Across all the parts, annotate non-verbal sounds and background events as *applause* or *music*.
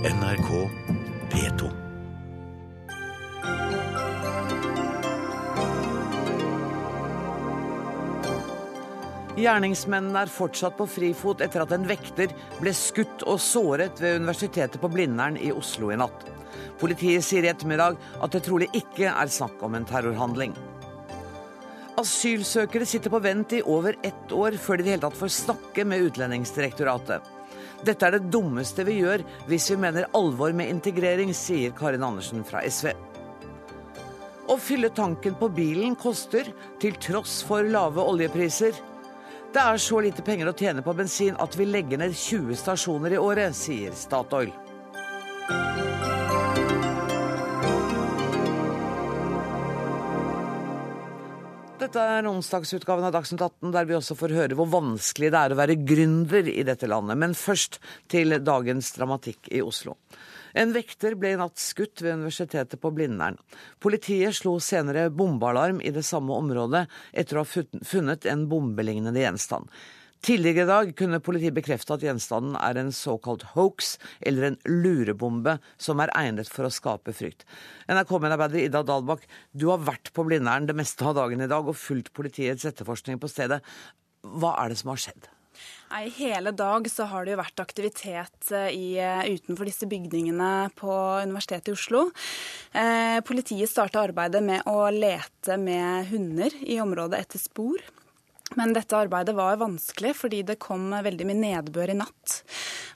NRK P2. Gjerningsmennene er fortsatt på frifot etter at en vekter ble skutt og såret ved Universitetet på Blindern i Oslo i natt. Politiet sier i ettermiddag at det trolig ikke er snakk om en terrorhandling. Asylsøkere sitter på vent i over ett år før de i det hele tatt får snakke med Utlendingsdirektoratet. Dette er det dummeste vi gjør hvis vi mener alvor med integrering, sier Karin Andersen fra SV. Å fylle tanken på bilen koster, til tross for lave oljepriser. Det er så lite penger å tjene på bensin at vi legger ned 20 stasjoner i året, sier Statoil. Dette er onsdagsutgaven av Dagsnytt 18, der vi også får høre hvor vanskelig det er å være gründer i dette landet. Men først til dagens dramatikk i Oslo. En vekter ble i natt skutt ved Universitetet på Blindern. Politiet slo senere bombealarm i det samme området etter å ha funnet en bombelignende gjenstand. Tidligere i dag kunne politiet bekrefte at gjenstanden er en såkalt hoax, eller en lurebombe, som er egnet for å skape frykt. NRK-medarbeider Ida Dalbakk, du har vært på Blindern det meste av dagen i dag og fulgt politiets etterforskning på stedet. Hva er det som har skjedd? Nei, Hele dag så har det jo vært aktivitet eh, i, eh, utenfor disse bygningene på Universitetet i Oslo. Eh, politiet starta arbeidet med å lete med hunder i området etter spor. Men dette arbeidet var vanskelig fordi det kom veldig mye nedbør i natt.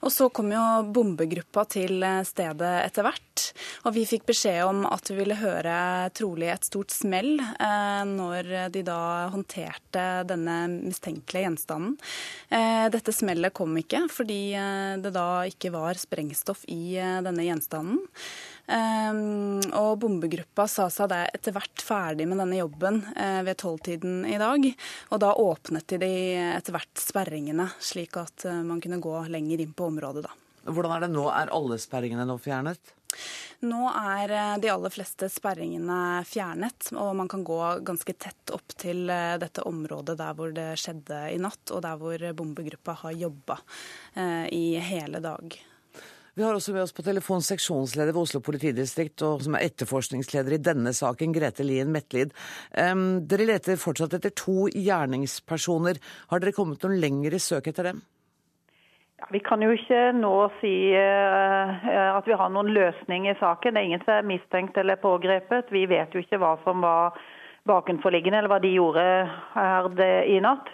Og så kom jo bombegruppa til stedet etter hvert. Og vi fikk beskjed om at vi ville høre trolig et stort smell eh, når de da håndterte denne mistenkelige gjenstanden. Eh, dette smellet kom ikke fordi eh, det da ikke var sprengstoff i eh, denne gjenstanden. Um, og bombegruppa sa seg det etter hvert ferdig med denne jobben uh, ved tolvtiden i dag. Og da åpnet de etter hvert sperringene, slik at uh, man kunne gå lenger inn på området. da. Hvordan er det nå? Er alle sperringene nå fjernet? Nå er eh, de aller fleste sperringene fjernet, og man kan gå ganske tett opp til dette området der hvor det skjedde i natt, og der hvor bombegruppa har jobba i hele dag. Vi har også med oss på telefon seksjonsleder ved Oslo politidistrikt, og som er etterforskningsleder i denne saken, Grete Lien Metlid. Um, dere leter fortsatt etter to gjerningspersoner. Har dere kommet noen lengre søk etter dem? Ja, vi kan jo ikke nå si uh, at vi har noen løsning i saken. Det er ingen som er mistenkt eller pågrepet. Vi vet jo ikke hva som var bakenforliggende, eller hva de gjorde her i natt.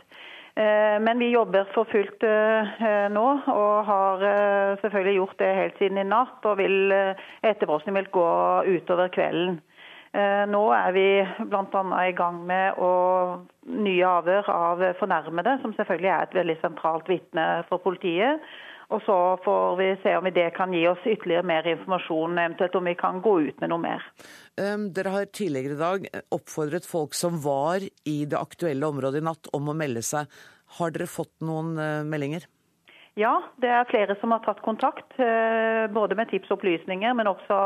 Eh, men vi jobber for fullt eh, nå, og har eh, selvfølgelig gjort det helt siden i natt. Og vil, etterforskning vil gå utover kvelden. Nå er vi bl.a. i gang med å, nye avhør av fornærmede, som selvfølgelig er et veldig sentralt vitne for politiet. Og så får vi se om det kan gi oss ytterligere mer informasjon, eventuelt om vi kan gå ut med noe mer. Dere har tidligere i dag oppfordret folk som var i det aktuelle området i natt om å melde seg. Har dere fått noen uh, meldinger? Ja, det er flere som har tatt kontakt. Uh, både med tips og opplysninger, men også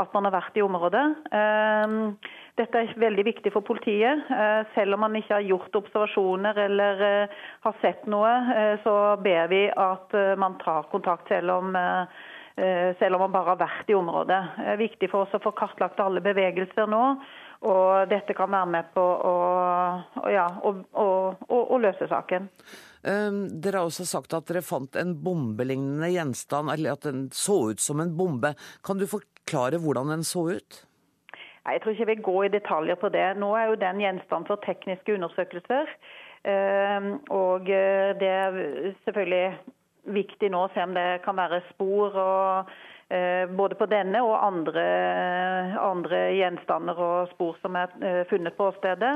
at man har vært i området. Uh, dette er veldig viktig for politiet. Eh, selv om man ikke har gjort observasjoner eller eh, har sett noe, eh, så ber vi at man tar kontakt selv om, selv om man bare har vært i området. Det er viktig for oss å få kartlagt alle bevegelser nå. Og dette kan være med på å, ja, å, å, å løse saken. Dere har også sagt at dere fant en bombelignende gjenstand, eller at den så ut som en bombe. Kan du forklare hvordan den så ut? Jeg tror ikke jeg vil gå i detaljer på det. Nå er jo den gjenstand for tekniske undersøkelser. Ehm, og eh, det er selvfølgelig viktig nå å se om det kan være spor og både på denne og andre, andre, gjenstander og spor som er eh, funnet på stedet.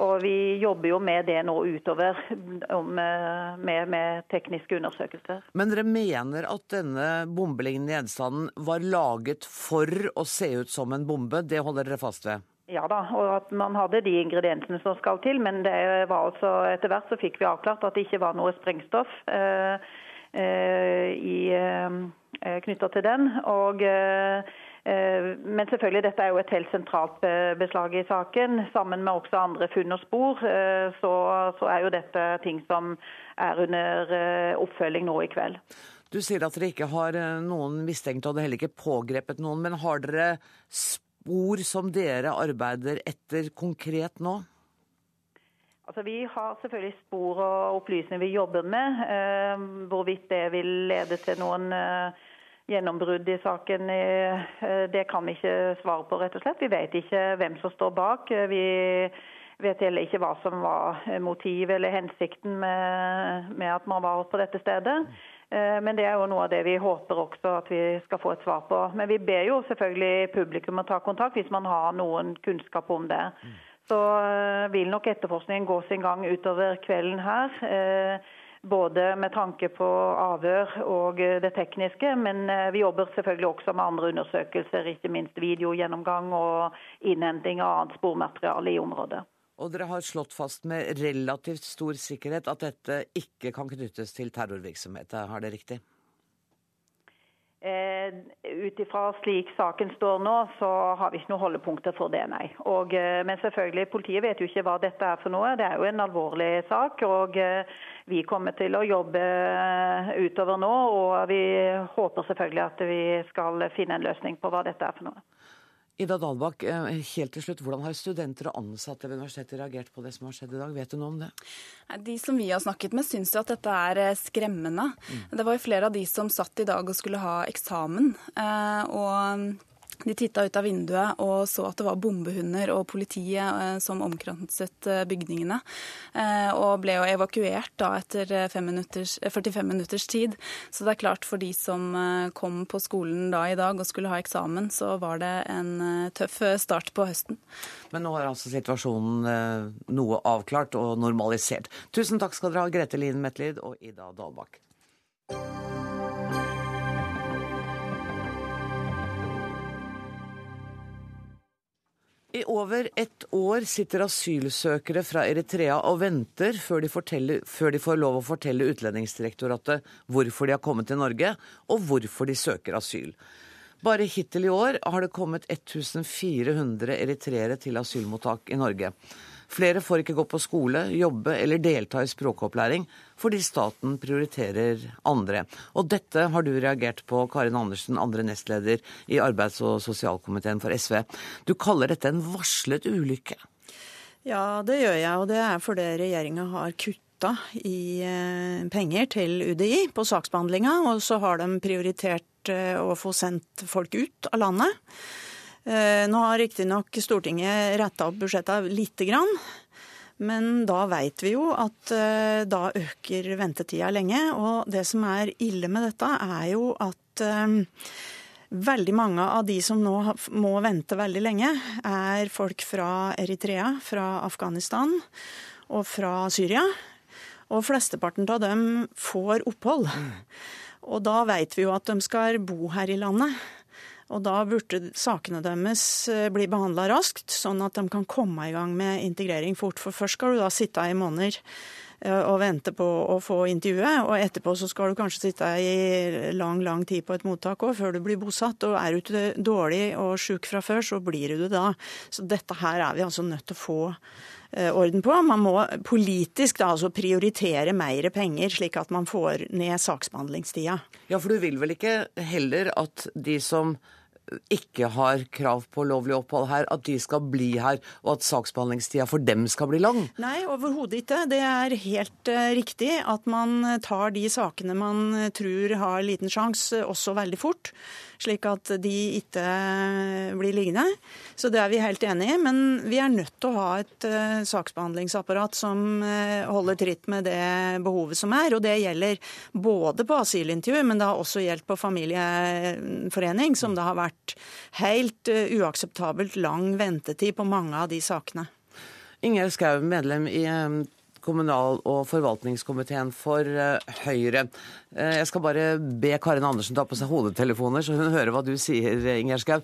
Og vi jobber jo med det nå utover eh, med, med tekniske undersøkelser. Men dere mener at denne bombelignende gjenstanden var laget for å se ut som en bombe? Det holder dere fast ved? Ja da, og at man hadde de ingrediensene som skal til. Men det var altså, etter hvert så fikk vi avklart at det ikke var noe sprengstoff eh, eh, i eh, Eh, knytta til den. Og, eh, eh, men selvfølgelig, dette er jo et helt sentralt beslag i saken. Sammen med også andre funn og spor, så, så er jo dette ting som er under oppfølging nå i kveld. Du sier at dere ikke har eh, noen mistenkte, og heller ikke pågrepet noen. Men har dere spor som dere arbeider etter konkret nå? Altså, Vi har selvfølgelig spor og opplysninger vi jobber med. Eh, hvorvidt det vil lede til noen eh, gjennombrudd i saken, eh, det kan vi ikke svare på, rett og slett. Vi vet ikke hvem som står bak. Vi vet heller ikke hva som var motivet eller hensikten med, med, at man var på dette stedet. Men det er jo noe av det vi håper også at vi skal få et svar på. Men vi ber jo selvfølgelig publikum å ta kontakt hvis man har noen kunnskap om det. Så eh, vil nok etterforskningen gå sin gang utover kvelden her. Eh, både med tanke på avhør og det tekniske, men vi jobber selvfølgelig også med andre undersøkelser, ikke minst videogjennomgang og innhenting av annet spormateriale i området. Og dere har slått fast med relativt stor sikkerhet at dette ikke kan knyttes til terrorvirksomhet, har det riktig? Eh, Ut ifra slik saken står nå, så har vi ikke noen holdepunkter for det, nei. Og, eh, men selvfølgelig, politiet vet jo ikke hva dette er for noe. Det er jo en alvorlig sak. Og eh, vi kommer til å jobbe eh, utover nå. Og vi håper selvfølgelig at vi skal finne en løsning på hva dette er for noe. Ida Dalbakk, eh, helt til slutt, hvordan har studenter og ansatte ved universitetet reagert på det som har skjedd i dag? Vet du noe om det? De som vi har snakket med, syns jo at dette er eh, skremmende. Mm. Det var jo flere av de som satt i dag og skulle ha eksamen. Eh, og de titta ut av vinduet og så at det var bombehunder og politiet eh, som omkranset eh, bygningene. Eh, og ble jo evakuert da etter minutters, 45 minutters tid. Så det er klart for de som kom på skolen da i dag og skulle ha eksamen, så var det en tøff start på høsten. Men nå er altså situasjonen noe avklart og normalisert. Tusen takk skal dere ha, Grete Lien Metlid og Ida Dalbakk. I over ett år sitter asylsøkere fra Eritrea og venter før de, før de, får lov å fortelle Utlendingsdirektoratet hvorfor de har kommet til Norge, og hvorfor de søker asyl. Bare hittil i år har det kommet 1400 eritreere til asylmottak i Norge. Flere får ikke gå på skole, jobbe eller delta i språkopplæring fordi staten prioriterer andre. Og dette har du reagert på, Karin Andersen, andre nestleder i arbeids- og sosialkomiteen for SV. Du kaller dette en varslet ulykke? Ja, det gjør jeg, og det er fordi regjeringa har kutt i eh, penger til UDI på saksbehandlinga, og så har de prioritert eh, å få sendt folk ut av landet. Eh, nå har riktignok Stortinget retta opp budsjettet lite grann. Men da veit vi jo at eh, da øker ventetida lenge. Og det som er ille med dette, er jo at eh, veldig mange av de som nå må vente veldig lenge, er folk fra Eritrea, fra Afghanistan og fra Syria. Og flesteparten av dem får opphold. Mm. Og da veit vi jo at de skal bo her i landet. Og da burde sakene deres eh, bli behandla raskt, sånn at de kan komme i gang med integrering fort. For først skal du da sitte i måneder eh, og vente på å få intervjuet, og etterpå så skal du kanskje sitte i lang, lang tid på et mottak òg, før du blir bosatt. Og er du dårlig og sjuk fra før, så blir du det da. Så dette her er vi altså nødt til å få eh, orden på. Man må politisk da altså prioritere mer penger, slik at man får ned saksbehandlingstida. Ja, for du vil vel ikke heller at de som ikke har krav på lovlig opphold her, at de skal bli her, og at saksbehandlingstida for dem skal bli lang? Nei, overhodet ikke. Det er helt uh, riktig at man tar de sakene man tror har liten sjanse, også veldig fort slik at de ikke blir liggende. Så det er vi helt enig i. Men vi er nødt til å ha et uh, saksbehandlingsapparat som uh, holder tritt med det behovet som er. Og det gjelder både på asylintervju, men det har også gjeldt på familieforening, som det har vært helt uakseptabelt lang ventetid på mange av de sakene. Ingjerd Schou, medlem i kommunal- og forvaltningskomiteen for eh, Høyre. Eh, jeg skal bare be Karin Andersen ta på seg hodetelefoner, så hun hører hva du sier, Ingjerd Schou.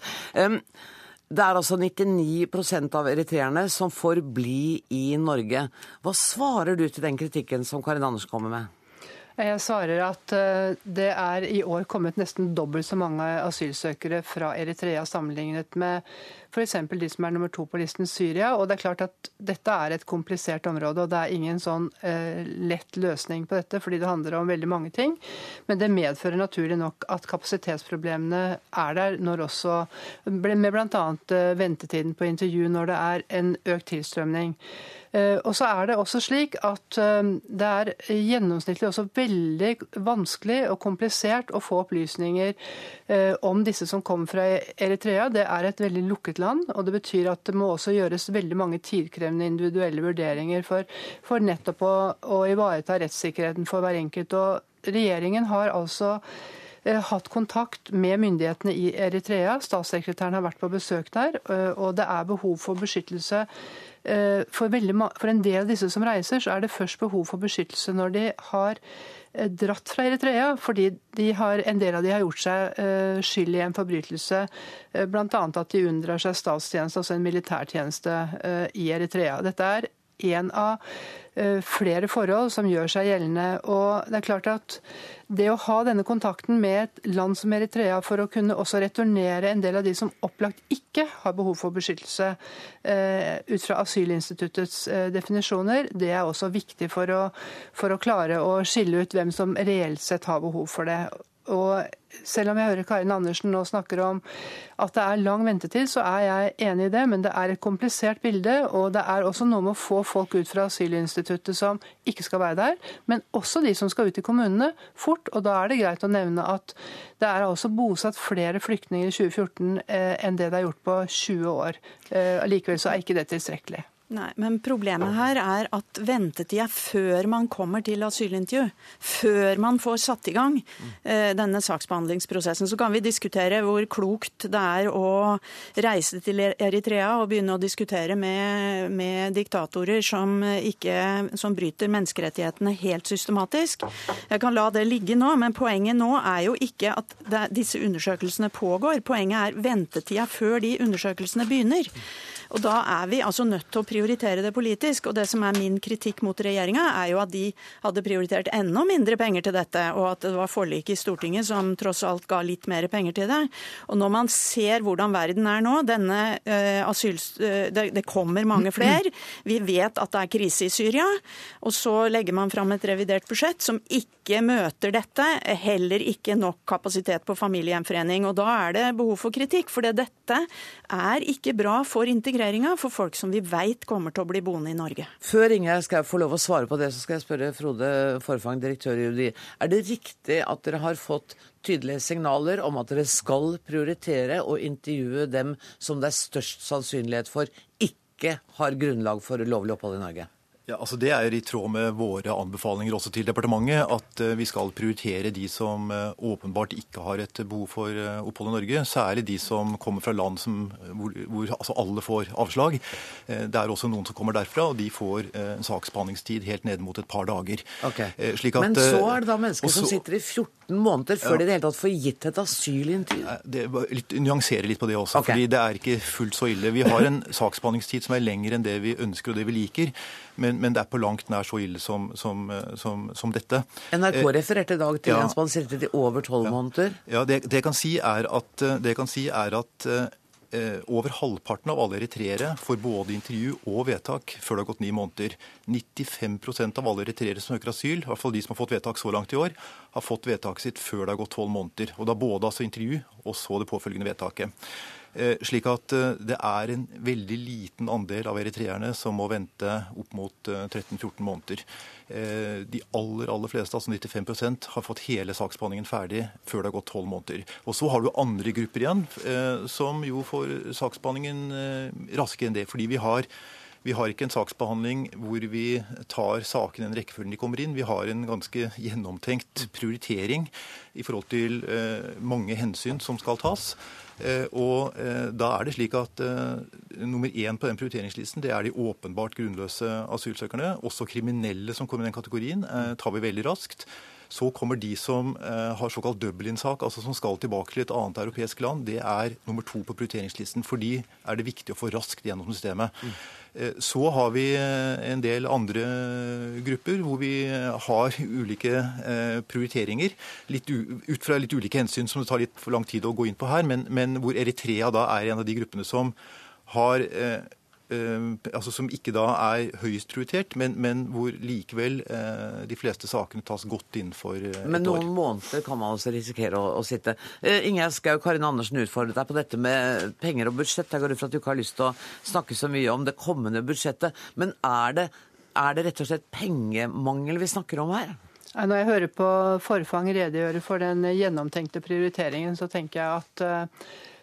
Det er altså 99% av eritreerne som får bli i Norge. Hva svarer du til den kritikken som Karin Andersen kommer med? Jeg svarer at eh, det er i år kommet nesten dobbelt så mange asylsøkere fra Eritrea sammenlignet med f.eks. de som er nummer to på listen, Syria. Og det er klart at dette er et komplisert område, og det er ingen sånn eh, lett løsning på dette, fordi det handler om veldig mange ting. Men det medfører naturlig nok at kapasitetsproblemene er der når også med bl.a. Eh, ventetiden på intervju når det er en økt tilstrømning. Eh, og så er det også slik at eh, det er gjennomsnittlig også veldig vanskelig og komplisert å få opplysninger om disse som kommer fra Eritrea. Det er et veldig lukket land, og det betyr at det må også gjøres veldig mange tidkrevende individuelle vurderinger for, for nettopp å, å ivareta rettssikkerheten for hver enkelt. Og regjeringen har altså hatt kontakt med myndighetene i Eritrea. Statssekretæren har vært på besøk der, og det er behov for beskyttelse Eh, for, veldig, for, en del av disse som reiser, så er det først behov for beskyttelse når de har eh, dratt fra Eritrea, fordi har, en del av de har gjort seg skyld i en forbrytelse, bl.a. at de unndrar seg statstjeneste, altså en militærtjeneste i Eritrea. Dette er en av Eh, flere forhold som gjør seg gjeldende. Og det er klart at det å ha denne kontakten med et land som Eritrea for å kunne også returnere en del av de som opplagt ikke har behov for beskyttelse eh, ut fra asylinstituttets eh, definisjoner, det er også viktig for å, for å klare å skille ut hvem som reelt sett har behov for det. Og selv om jeg hører Karin Andersen nå snakker om at det er lang ventetid, så er jeg enig i det. Men det er et komplisert bilde. Og det er også noe med å få folk ut fra asylinstituttet som ikke skal være der. Men også de som skal ut i kommunene fort. Og da er det greit å nevne at det er altså bosatt flere flyktninger i 2014 eh, enn det det er gjort på 20 år. Eh, allikevel så er ikke det tilstrekkelig. Nei, men Problemet her er at ventetida før man kommer til asylintervju, før man får satt i gang eh, denne saksbehandlingsprosessen, så kan vi diskutere hvor klokt det er å reise til Eritrea og begynne å diskutere med, med diktatorer som, ikke, som bryter menneskerettighetene helt systematisk. Jeg kan la det ligge nå, men poenget nå er jo ikke at det, disse undersøkelsene pågår. Poenget er ventetida før de undersøkelsene begynner. Og Da er vi altså nødt til å prioritere det politisk. Og Det som er min kritikk mot regjeringa, er jo at de hadde prioritert enda mindre penger til dette, og at det var forliket i Stortinget som tross alt ga litt mer penger til det. Og Når man ser hvordan verden er nå, denne uh, asyl... Uh, det, det, kommer mange flere. Vi vet at det er krise i Syria. Og så legger man fram et revidert budsjett som ikke møter dette. Heller ikke nok kapasitet på familiegjenforening. Og da er det behov for kritikk. For dette er ikke bra for integrering integreringa for folk som vi veit kommer til å bli boende i Norge. Før Ingjerd skal jeg få lov å svare på det, så skal jeg spørre Frode Forfang, direktør i UDI. Er det riktig at dere har fått tydelige signaler om at dere skal prioritere og intervjue dem som det er størst sannsynlighet for ikke har grunnlag for lovlig opphold i Norge? Ja, altså Det er i tråd med våre anbefalinger også til departementet at eh, vi skal prioritere de som eh, åpenbart ikke har et behov for eh, opphold i Norge. Særlig de som kommer fra land som, hvor, hvor altså alle får avslag. Det er også noen som kommer derfra, og de får en saksbehandlingstid helt ned mot et par dager. Okay. At, Men så er det da mennesker så, som sitter i 14 måneder før ja, de i det hele tatt får gitt et asylintervju? Nyansere litt på det også, okay. fordi det er ikke fullt så ille. Vi har en saksbehandlingstid som er lengre enn det vi ønsker og det vi liker. Men, men, det er på langt nær så ille som, som, som, som dette. NRK eh, refererte i dag til ja, i over tolv ja, måneder. Ja, det, det, jeg kan si er at, det kan si er at eh, over halvparten av alle eritreere får både intervju og vedtak før det har gått ni måneder. 95% av alle eritreere som søker asyl, i hvert fall de som har fått vedtak så langt i år, har fått vedtaket sitt før det har gått tolv måneder. Og da både altså intervju og så det påfølgende vedtaket. Eh, slik at eh, det er en veldig liten andel av eritreerne som må vente opp mot 13-14 eh, måneder. De aller aller fleste, altså 95% har fått hele saksbehandlingen ferdig før det har gått 12 måneder. Og Så har du andre grupper igjen som jo får saksbehandlingen raskere enn det. fordi vi har vi har ikke en saksbehandling hvor vi tar sakene i den rekkefølgen de kommer inn. Vi har en ganske gjennomtenkt prioritering i forhold til mange hensyn som skal tas. Eh, og eh, da er det slik at eh, nummer én på den prioriteringslisten det er de åpenbart grunnløse asylsøkerne. Også kriminelle som kommer i den kategorien, tar vi veldig raskt. Så kommer de som eh, har såkalt Dublin-sak, altså som skal tilbake til et annet europeisk land. Det er nummer to på prioriteringslisten. For de er det viktig å få raskt gjennom systemet. Mm. Så har vi en del andre grupper hvor vi har ulike prioriteringer. ut fra litt ulike hensyn som det tar litt for lang tid å gå inn på her, men, men hvor Eritrea da er en av de gruppene som har Eh, altså som ikke da er høyest prioritert, men, men hvor likevel eh, de fleste sakene tas godt innenfor eh, et år. Men noen måneder kan man også risikere å, å sitte. Ingjerd Schou, Karin Andersen utfordret deg på dette med penger og budsjett. Jeg går ut fra at du ikke har lyst til å snakke så mye om det kommende budsjettet. Men er det, er det rett og slett pengemangel vi snakker om her? Når jeg hører på Forfang redegjøre for den gjennomtenkte prioriteringen, så tenker jeg at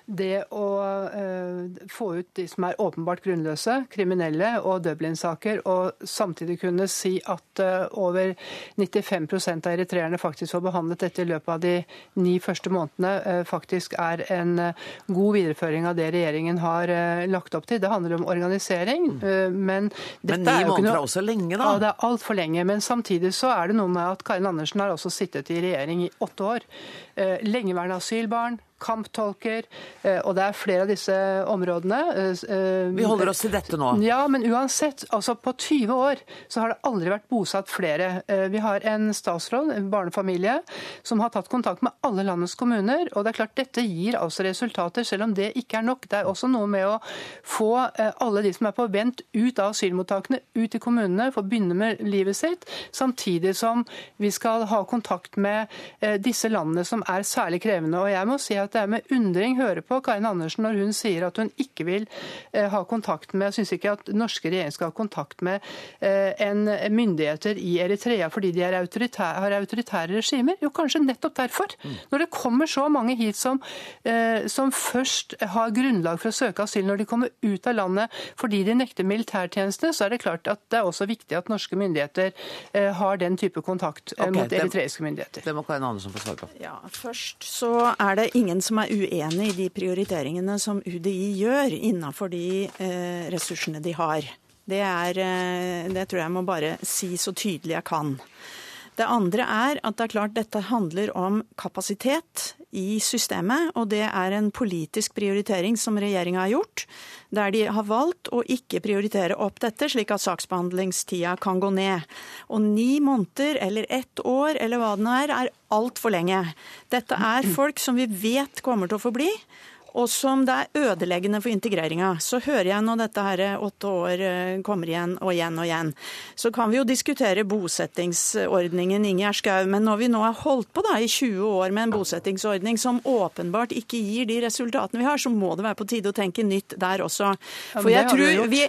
det å uh, få ut de som er åpenbart grunnløse, kriminelle og Dublin-saker, og samtidig kunne si at uh, over 95% av eritreerne faktisk får behandlet dette i løpet av de ni første månedene, uh, faktisk er en god videreføring av det regjeringen har lagt opp til. Det handler om organisering, men dette men ni er jo noe... er også lenge, da? Ja, det er altfor lenge. Men samtidig så er det noe med at Karin Andersen har også sittet i regjering i åtte år. Lengeværende asylbarn, kamptolker, eh, og det er flere av disse områdene. Eh, eh, Vi holder oss til dette nå. Ja, men uansett, altså på 20 år så har det aldri vært bosatt flere. Vi har en statsråd, en barnefamilie, som har tatt kontakt med alle landets kommuner. Og det er klart dette gir altså resultater, selv om det ikke er nok. Det er også noe med å få alle de som er på vent ut av asylmottakene, ut i kommunene, få begynne med livet sitt, samtidig som vi skal ha kontakt med disse landene som er særlig krevende. Og jeg må si at at det er med undring høre på Karin Andersen når hun sier at hun ikke vil eh, ha kontakt med Jeg syns ikke at norske regjeringer skal ha kontakt med eh, en myndigheter i Eritrea fordi de autoritære, har autoritære regimer. Jo, kanskje nettopp derfor. Mm. Når det kommer så mange hit som, eh, som først har grunnlag for å søke asyl når de kommer ut av landet fordi de nekter militærtjeneste, så er det klart at det er også viktig at norske myndigheter har den type kontakt okay, mot eritreiske myndigheter. Det må Karin Andersen få svare på. Ja, først så er det ingen ingen som er uenig i de prioriteringene som UDI gjør innenfor de eh, ressursene de har. Det, er, eh, det tror jeg må bare si så tydelig jeg kan. Det andre er at det er klart dette handler om kapasitet i systemet, og det er en politisk prioritering som regjeringa har gjort, der de har valgt å ikke prioritere opp dette, slik at saksbehandlingstida kan gå ned. Og ni måneder eller ett år eller hva det nå er, er altfor lenge. Dette er folk som vi vet kommer til å få bli og som det er ødeleggende for integreringa. Så hører jeg når dette her åtte år eh, kommer igjen og igjen og igjen. Så kan vi jo diskutere bosettingsordningen, Ingjerd Schou. Men når vi nå har holdt på da i 20 år med en bosettingsordning som åpenbart ikke gir de resultatene vi har, så må det være på tide å tenke nytt der også. For jeg tror vi,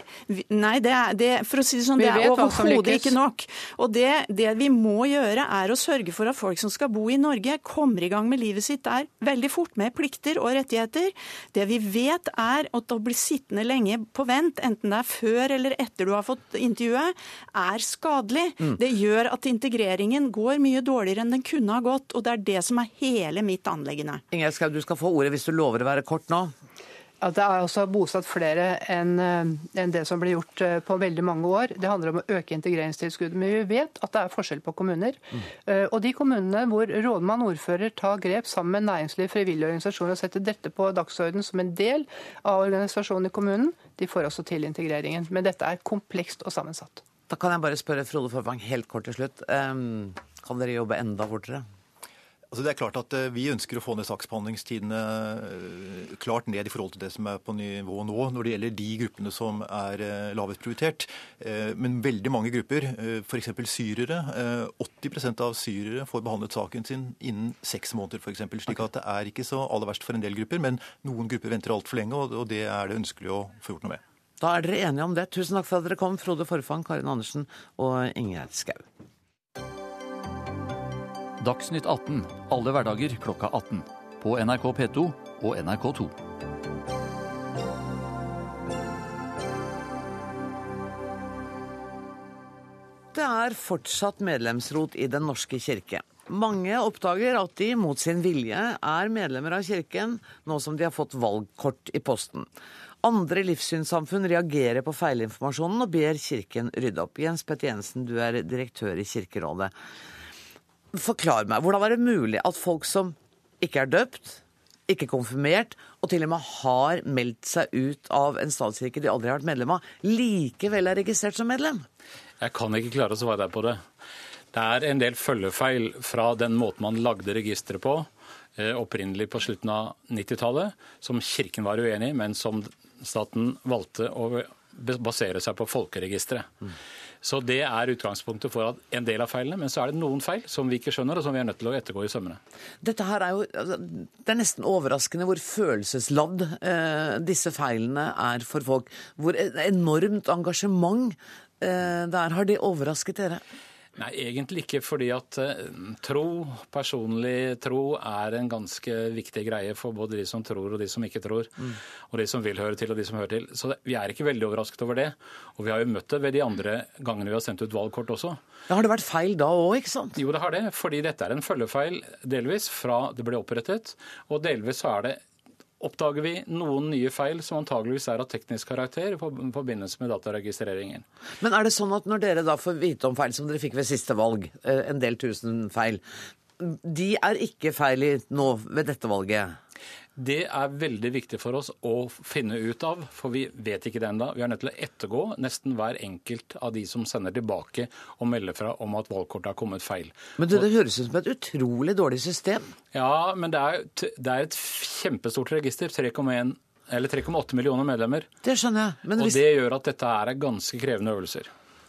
Nei, det er, det, for å si det sånn, det er overhodet ikke nok. Og det, det vi må gjøre, er å sørge for at folk som skal bo i Norge, kommer i gang med livet sitt der veldig fort, med plikter og rettigheter. Det vi vet er at å bli sittende lenge på vent, enten det er før eller etter du har fått intervjuet, er skadelig. Mm. Det gjør at integreringen går mye dårligere enn den kunne ha gått, og det er det som er hele mitt anleggende. Ingjerd Schou, du skal få ordet hvis du lover å være kort nå at det er også bosatt flere enn eh, det som ble gjort eh, på veldig mange år. Det handler om å øke integreringstilskuddet. Men vi vet at det er forskjell på kommuner. Mm. Og de kommunene hvor rådmann ordfører tar grep sammen med næringsliv, frivillige organisasjoner og setter dette på dagsordenen som en del av organisasjonen i kommunen, de får også til integreringen. Men dette er komplekst og sammensatt. Da kan jeg bare spørre Frode Forvang helt kort til slutt. Kan dere jobbe enda fortere? Altså det er klart at eh, Vi ønsker å få ned saksbehandlingstidene eh, klart ned i forhold til det som er på nivå nå, når det gjelder de gruppene som er eh, lavest prioritert. Men veldig mange grupper, f.eks. syrere. 80% av syrere får behandlet saken sin innen seks måneder f.eks. Slik at det er ikke så aller verst for en del grupper, men noen grupper venter altfor lenge, og det er det ønskelig å få gjort noe med. Da er dere enige om det. Tusen takk for at dere kom, Frode Forfang, Karin Andersen og Ingjerd Schou. Dagsnytt 18 alle hverdager klokka 18. På NRK P2 og NRK2. Det er fortsatt medlemsrot i Den norske kirke. Mange oppdager at de mot sin vilje er medlemmer av kirken, nå som de har fått valgkort i posten. Andre livssynssamfunn reagerer på feilinformasjonen og ber kirken rydde opp. Jens Petter Jensen, du er direktør i Kirkerådet. Forklar meg, hvordan er det mulig at folk som ikke er døpt, ikke konfirmert, og til og med har meldt seg ut av en statskirke de aldri har vært medlem av, likevel er registrert som medlem? Jeg kan ikke klare å svare deg på det. Det er en del følgefeil fra den måten man lagde registeret på eh, opprinnelig på slutten av 90-tallet, som Kirken var uenig i, men som staten valgte å basere seg på folkeregisteret. Mm. Så Det er utgangspunktet for en del av feilene. Men så er det noen feil som vi ikke skjønner, og som vi er nødt til å ettergå i sømmene. Dette her er jo, altså, Det er nesten overraskende hvor følelsesladd eh, disse feilene er for folk. Hvor enormt engasjement eh, der. Har de overrasket dere? Nei, egentlig ikke. Fordi at uh, tro, personlig tro, er en ganske viktig greie for både de som tror og de som ikke tror. Mm. Og de som vil høre til og de som hører til. Så det, vi er ikke veldig overrasket over det. Og vi har jo møtt det ved de andre gangene vi har sendt ut valgkort også. Ja, har det vært feil da òg, ikke sant? Jo, det har det. Fordi dette er en følgefeil delvis fra det ble opprettet. Og delvis så er det oppdager vi noen nye feil som antageligvis er av teknisk karakter i forbindelse med dataregistreringen. Men er det sånn at når dere da får vite om feil som dere fikk ved siste valg, eh, en del tusen feil, de er ikke feil nå ved dette valget? Det er veldig viktig for oss å finne ut av, for vi vet ikke det ennå. Vi er nødt til å ettergå nesten hver enkelt av de som sender tilbake og melder fra om at valgkortet har kommet feil. Men det, det høres ut som et utrolig dårlig system? Ja, men det er, det er et kjempestort register. 3,1 eller 3,8 millioner medlemmer. Det skjønner jeg. Men og det gjør at dette er ganske krevende øvelser.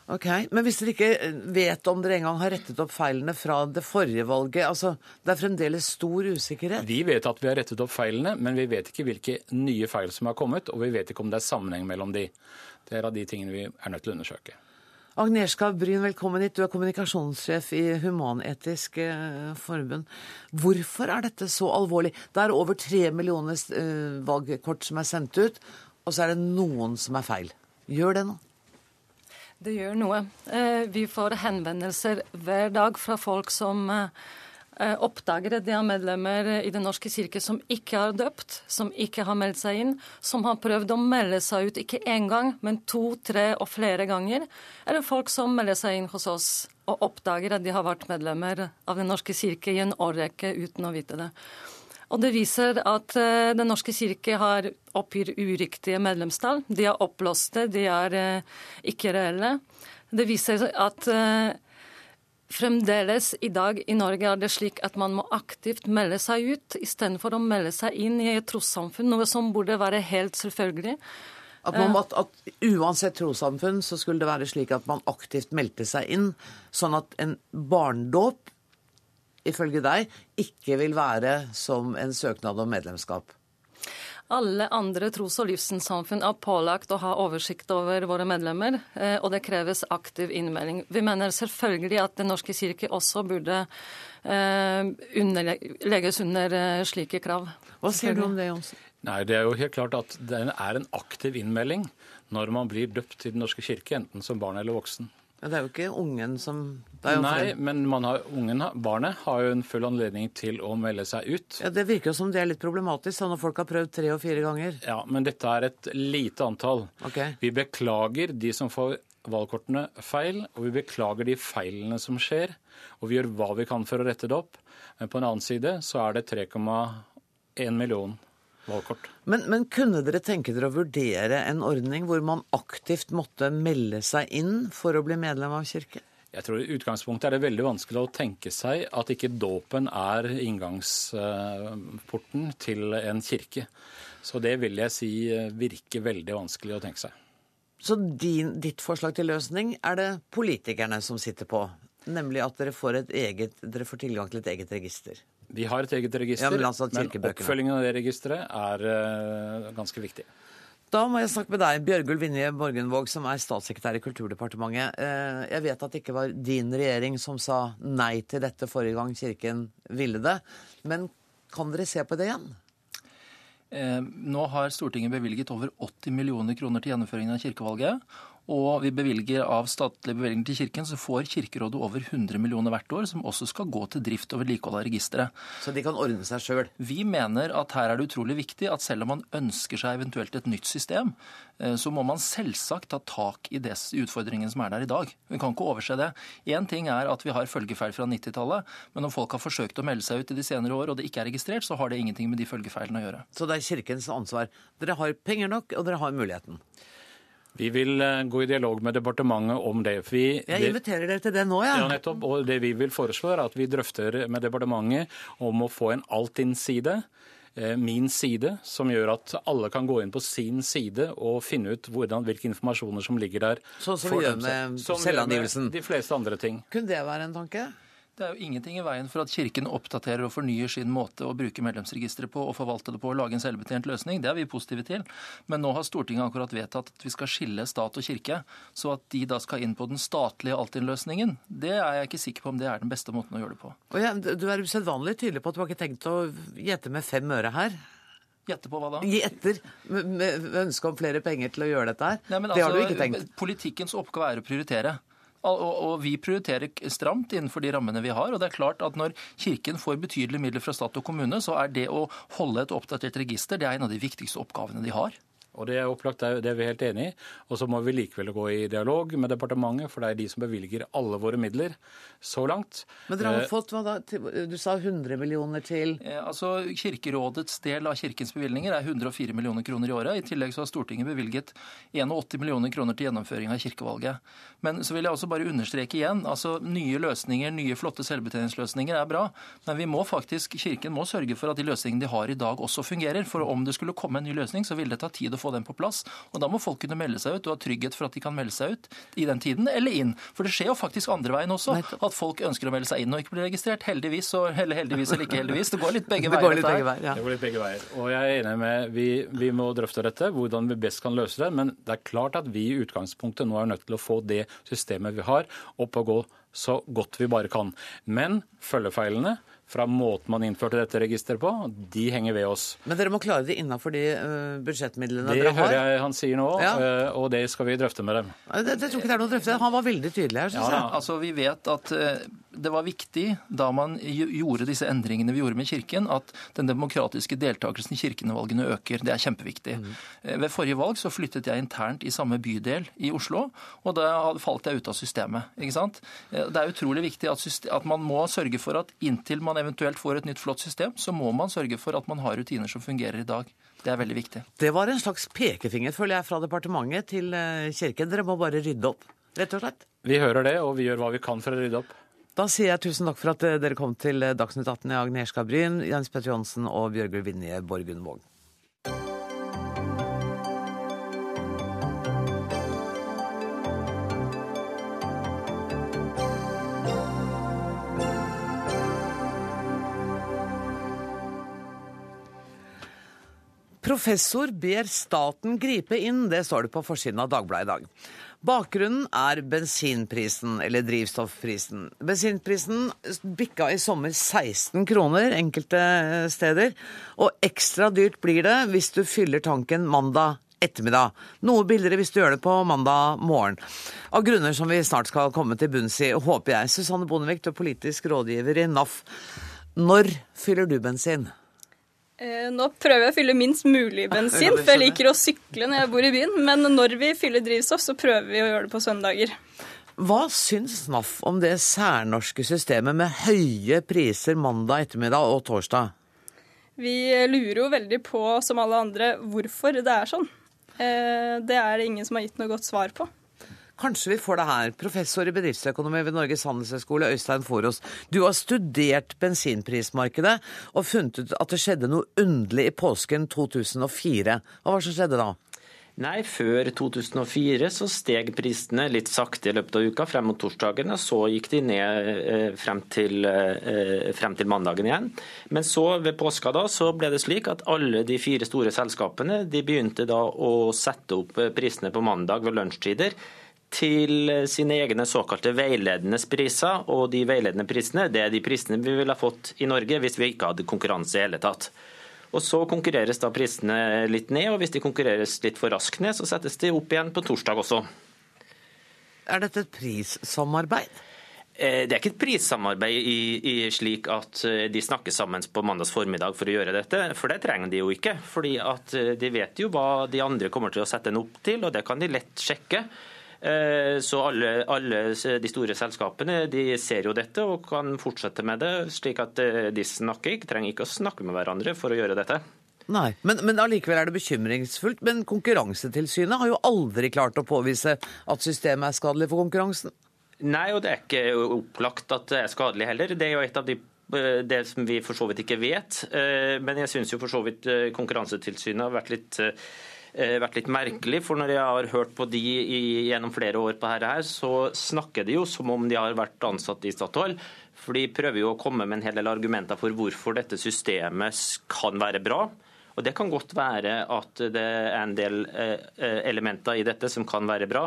Ok, Men hvis dere ikke vet om dere engang har rettet opp feilene fra det forrige valget, altså det er fremdeles stor usikkerhet? Vi vet at vi har rettet opp feilene, men vi vet ikke hvilke nye feil som har kommet, og vi vet ikke om det er sammenheng mellom de. Det er av de tingene vi er nødt til å undersøke. Agnieszka Bryn, velkommen hit. Du er kommunikasjonssjef i Human-Etisk eh, Forbund. Hvorfor er dette så alvorlig? Det er over tre millioner eh, valgkort som er sendt ut, og så er det noen som er feil. Gjør det noe? Det gjør noe. Eh, vi får henvendelser hver dag fra folk som eh, oppdager at de har medlemmer i Den norske kirke som ikke har døpt, som ikke har meldt seg inn, som har prøvd å melde seg ut ikke én gang, men to, tre og flere ganger. Eller folk som melder seg inn hos oss og oppdager at de har vært medlemmer av Den norske kirke i en årrekke uten å vite det. Og det viser at uh, Den norske kirke har oppgir uriktige medlemstall. De er oppblåste, de er uh, ikke reelle. Det viser at uh, fremdeles i dag i Norge er det slik at man må aktivt melde seg ut istedenfor å melde seg inn i et trossamfunn, noe som burde være helt selvfølgelig. At, man, at, at, Uansett trossamfunn så skulle det være slik at man aktivt meldte seg inn, sånn at en barndåp ifølge deg, ikke vil være som en søknad om medlemskap? Alle andre tros- og livssynssamfunn er pålagt å ha oversikt over våre medlemmer, eh, og det kreves aktiv innmelding. Vi mener selvfølgelig at Den norske kirke også burde eh, legges under eh, slike krav. Hva sier du om det, Jonsen? Nei, Det er jo helt klart at det er en aktiv innmelding når man blir døpt til Den norske kirke, enten som barn eller voksen. Ja, det er jo ikke ungen som Nei, men har, ungen, barnet har jo en full anledning til å melde seg ut. Ja, Det virker jo som det er litt problematisk når folk har prøvd tre og fire ganger. Ja, men dette er et lite antall. Okay. Vi beklager de som får valgkortene feil, og vi beklager de feilene som skjer. Og vi gjør hva vi kan for å rette det opp. Men på en annen side så er det 3,1 million valgkort. Men, men, kunne dere tenke dere å vurdere en ordning hvor man aktivt måtte melde seg inn for å bli medlem av kirken? Jeg tror I utgangspunktet er det veldig vanskelig å tenke seg at ikke dåpen er inngangsporten til en kirke. Så det vil jeg si virker veldig vanskelig å tenke seg. Så din, ditt forslag til løsning er det politikerne som sitter på? Nemlig at dere får, eget, dere får tilgang til et eget register? Vi har et eget register, ja, men, altså men, oppfølgingen av det registeret er uh, ganske viktig. Da må jeg snakke med deg, Bjørgulv Vinje Borgenvåg, som er statssekretær i Kulturdepartementet. Eh, jeg vet at det ikke var din regjering som sa nei til dette forrige gang Kirken ville det. Men kan dere se på det igjen? Eh, nå har Stortinget bevilget over 80 millioner kroner til gjennomføringen av kirkevalget. Og vi bevilger av statlige bevilgninger til Kirken, så får Kirkerådet over 100 millioner hvert år, som også skal gå til drift og vedlikehold av registeret. Så de kan ordne seg sjøl? Vi mener at her er det utrolig viktig at selv om man ønsker seg eventuelt et nytt system, eh, så må man selvsagt ta tak i de utfordringene som er der i dag. Vi kan ikke overse det. Én ting er at vi har følgefeil fra 90-tallet, men om folk har forsøkt å melde seg ut i de senere år og det ikke er registrert, så har det ingenting med de følgefeilene å gjøre. Så det er Kirkens ansvar. Dere har penger nok, og dere har muligheten. Vi vil eh, gå i dialog med departementet om det. Vi, jeg inviterer dere til det nå, ja. ja. nettopp. Og det vi vil foreslå, er at vi drøfter med departementet om å få en Altinn-side. Eh, min side, som gjør at alle kan gå inn på sin side og finne ut hvordan, hvilke informasjoner som ligger der. Sånn som vi gjør med selvangivelsen? De fleste andre ting. Kunne det være en tanke? Det er jo ingenting i veien for at Kirken oppdaterer og fornyer sin måte å bruke medlemsregisteret på og forvalte det på og lage en selvbetjent løsning. Det er vi positive til. Men nå har Stortinget akkurat vedtatt at vi skal skille stat og kirke, så at de da skal inn på den statlige Altinn-løsningen, det er jeg ikke sikker på om det er den beste måten å gjøre det på. Ja, du er usedvanlig tydelig på at du har ikke tenkt å gjette med fem øre her. Gjette på hva da? Gjetter med, ønske om flere penger til å gjøre dette her. Nei, det altså, har du altså, ikke tenkt. Politikkens oppgave er å prioritere. Og, vi prioriterer stramt innenfor de rammene vi har. og det er klart at Når Kirken får betydelige midler fra stat og kommune, så er det å holde et oppdatert register det er en av de viktigste oppgavene de har. Og Det er opplagt, det er vi helt enig i. Og så må vi likevel gå i dialog med departementet, for det er de som bevilger alle våre midler så langt. Men dere har eh, fått hva da? Du sa 100 millioner til eh, Altså, Kirkerådets del av kirkens bevilgninger er 104 millioner kroner i året. I tillegg så har Stortinget bevilget 81 millioner kroner til gjennomføring av kirkevalget. Men så vil jeg også bare understreke igjen, altså nye løsninger, nye flotte selvbetjeningsløsninger er bra, men vi må faktisk, Kirken må sørge for at de løsningene de har i dag også fungerer. For om det skulle komme en ny løsning, så vil det ta tid å få den på plass. Og Da må folk kunne melde seg ut og ha trygghet for at de kan melde seg ut i den tiden, eller inn. For det skjer jo faktisk andre veien også. At folk ønsker å melde seg inn og ikke bli registrert. Heldigvis, og, *laughs* eller heldigvis eller ikke heldigvis. Det går litt begge *laughs* veier. Litt begge veier ja. Det går litt begge veier. Og jeg er enig med vi, vi må drøfte dette, hvordan vi best kan løse det. Men det er klart at vi i utgangspunktet nå er nødt til å få det systemet vi har, opp og gå så godt vi bare kan. Men følgefeilene fra måten man innførte dette registeret på, de henger ved oss. Men dere må klare det innafor de uh, budsjettmidlene det dere har? Det hører jeg han sier nå, ja. uh, og det skal vi drøfte med dem. Det, det, tror ikke det er noe å drøfte. Han var veldig tydelig her, syns ja, jeg. Altså, vi vet at uh, det var viktig da man gjorde disse endringene vi gjorde med Kirken, at den demokratiske deltakelsen i kirkevalgene øker. Det er kjempeviktig. Mm. Ved forrige valg så flyttet jeg internt i samme bydel i Oslo, og da falt jeg ut av systemet. ikke sant? Det er utrolig viktig at, at man må sørge for at inntil man eventuelt får et nytt flott system, så må man sørge for at man har rutiner som fungerer i dag. Det er veldig viktig. Det var en slags pekefinger, føler jeg, fra departementet til eh, Kirken. Dere må bare rydde opp, rett og slett. Vi hører det, og vi gjør hva vi kan for å rydde opp. Da sier jeg tusen takk for at eh, dere kom til eh, Dagsnytt 18 i Agnieszka Bryn, Jens Petter Johnsen og Bjørgulv Vinje Borgund Våg. Professor ber staten gripe inn, det står det på forsiden av Dagbladet i dag. Bakgrunnen er bensinprisen, eller drivstoffprisen. Bensinprisen bikka i sommer 16 kroner enkelte steder, og ekstra dyrt blir det hvis du fyller tanken mandag ettermiddag. Noe billigere hvis du gjør det på mandag morgen. Av grunner som vi snart skal komme til bunns i, håper jeg. Susanne Bondevik, du er politisk rådgiver i NAF. Når fyller du bensin? Eh, nå prøver jeg å fylle minst mulig *laughs* bensin, for jeg liker å sykle når jeg bor i byen. Men når vi fyller drivstoff, så prøver vi å gjøre det på søndager. Hva syns NAF om det særnorske systemet med høye priser mandag ettermiddag og torsdag? Vi lurer jo veldig på, som alle andre, hvorfor det er sånn. Eh, det er det ingen som har gitt noe godt svar på. Kanskje vi får det her. Professor i bedriftsøkonomi ved Norges handelshøyskole, Øystein Forås. Du har studert bensinprismarkedet og funnet ut at det skjedde noe underlig i påsken 2004. Hva som skjedde da? Nei, før 2004 så steg prisene litt sakte i løpet av uka frem mot torsdagen, og så gikk de ned eh, frem til, eh, frem til, mandagen igjen. Men så ved påska da, så ble det slik at alle de fire store selskapene de begynte da å sette opp prisene på mandag ved lunsjtider til sine egne såkalte veiledende priser. Og de veiledende prisene det er de prisene vi ville ha fått i Norge hvis vi ikke hadde konkurranse i hele tatt. Og Så konkurreres da prisene litt ned, og hvis de konkurreres litt for raskt ned, så settes de opp igjen på torsdag også. Er dette et prissamarbeid? Eh, det er ikke et prissamarbeid i, i slik at eh, de snakker sammen på mandags formiddag for å gjøre dette, for det trenger de jo ikke. fordi at eh, De vet jo hva de andre kommer til å sette den opp til, og det kan de lett sjekke. Så alle, alle, de store selskapene de ser jo dette og kan fortsette med det, slik at de snakker, ikke trenger ikke å snakke med hverandre for å gjøre dette. Nei, men, men allikevel er det bekymringsfullt. Men Konkurransetilsynet har jo aldri klart å påvise at systemet er skadelig for konkurransen. Nei, og det er ikke opplagt at det er skadelig heller. Det er jo et av de det som vi for så vidt ikke vet. Men jeg syns jo for så vidt Konkurransetilsynet har vært litt Eh, vært litt merkelig. For når jeg har hørt på de i, gjennom flere år på dette, her, så snakker de jo som om de har vært ansatt i Statoil. For de prøver jo å komme med en hel del argumenter for hvorfor dette systemet kan være bra. Og Det kan godt være at det er en del eh, eh, elementer i dette som kan være bra,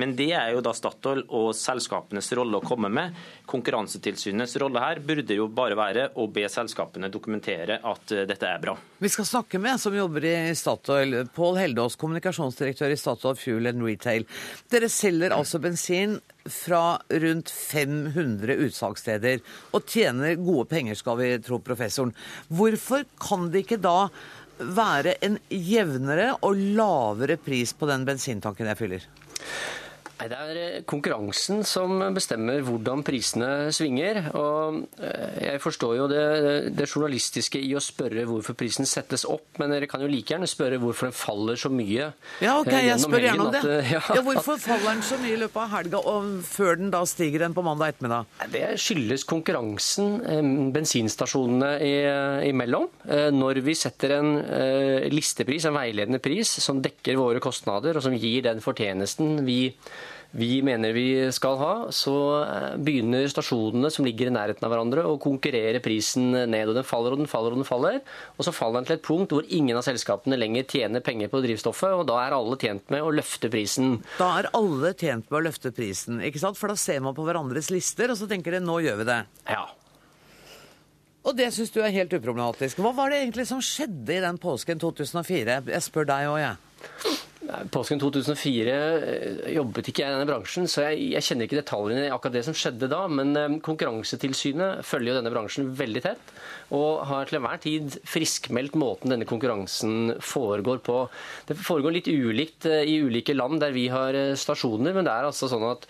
men det er jo da Statoil og selskapenes rolle å komme med. Konkurransetilsynets rolle her burde jo bare være å be selskapene dokumentere at eh, dette er bra. Vi skal snakke med en som jobber i Statoil, Pål Heldås, kommunikasjonsdirektør i Statoil Fuel and Retail. Dere selger altså bensin fra rundt 500 utsalgssteder og tjener gode penger, skal vi tro professoren. Hvorfor kan det ikke da være en jevnere og lavere pris på den bensintanken jeg fyller? Nei, Det er eh, konkurransen som bestemmer hvordan prisene svinger. og eh, Jeg forstår jo det, det, journalistiske i å spørre hvorfor prisen settes opp, men dere kan jo like gjerne spørre hvorfor den faller så mye. Ja, ok, eh, jeg spør gjerne om det. At, *laughs* ja, ja, Hvorfor faller den så mye i løpet av helga, og før den da stiger den på mandag ettermiddag? Det skyldes konkurransen bensinstasjonene imellom. Når vi setter en listepris, en veiledende pris, som dekker våre kostnader, og som gir den fortjenesten vi vi mener vi skal ha, så eh, begynner stasjonene som ligger i nærheten av hverandre å konkurrere prisen ned. og Den faller og den faller og den faller. Og så faller den til et punkt hvor ingen av selskapene lenger tjener penger på drivstoffet, og da er alle tjent med å løfte prisen. Da er alle tjent med å løfte prisen, ikke sant? For da ser man på hverandres lister, og så tenker de nå gjør vi det. Ja. Og det syns du er helt uproblematisk. Hva var det egentlig som skjedde i den påsken 2004? Jeg spør deg òg, jeg. Ja. Påsken 2004 eh, jobbet ikke jeg i denne bransjen, så jeg, jeg, kjenner ikke detaljene i akkurat det som skjedde da. Men eh, Konkurransetilsynet følger jo denne bransjen veldig tett, og har til enhver tid friskmeldt måten denne konkurransen foregår på. Det foregår litt ulikt eh, i ulike land der vi har stasjoner, men det er altså sånn at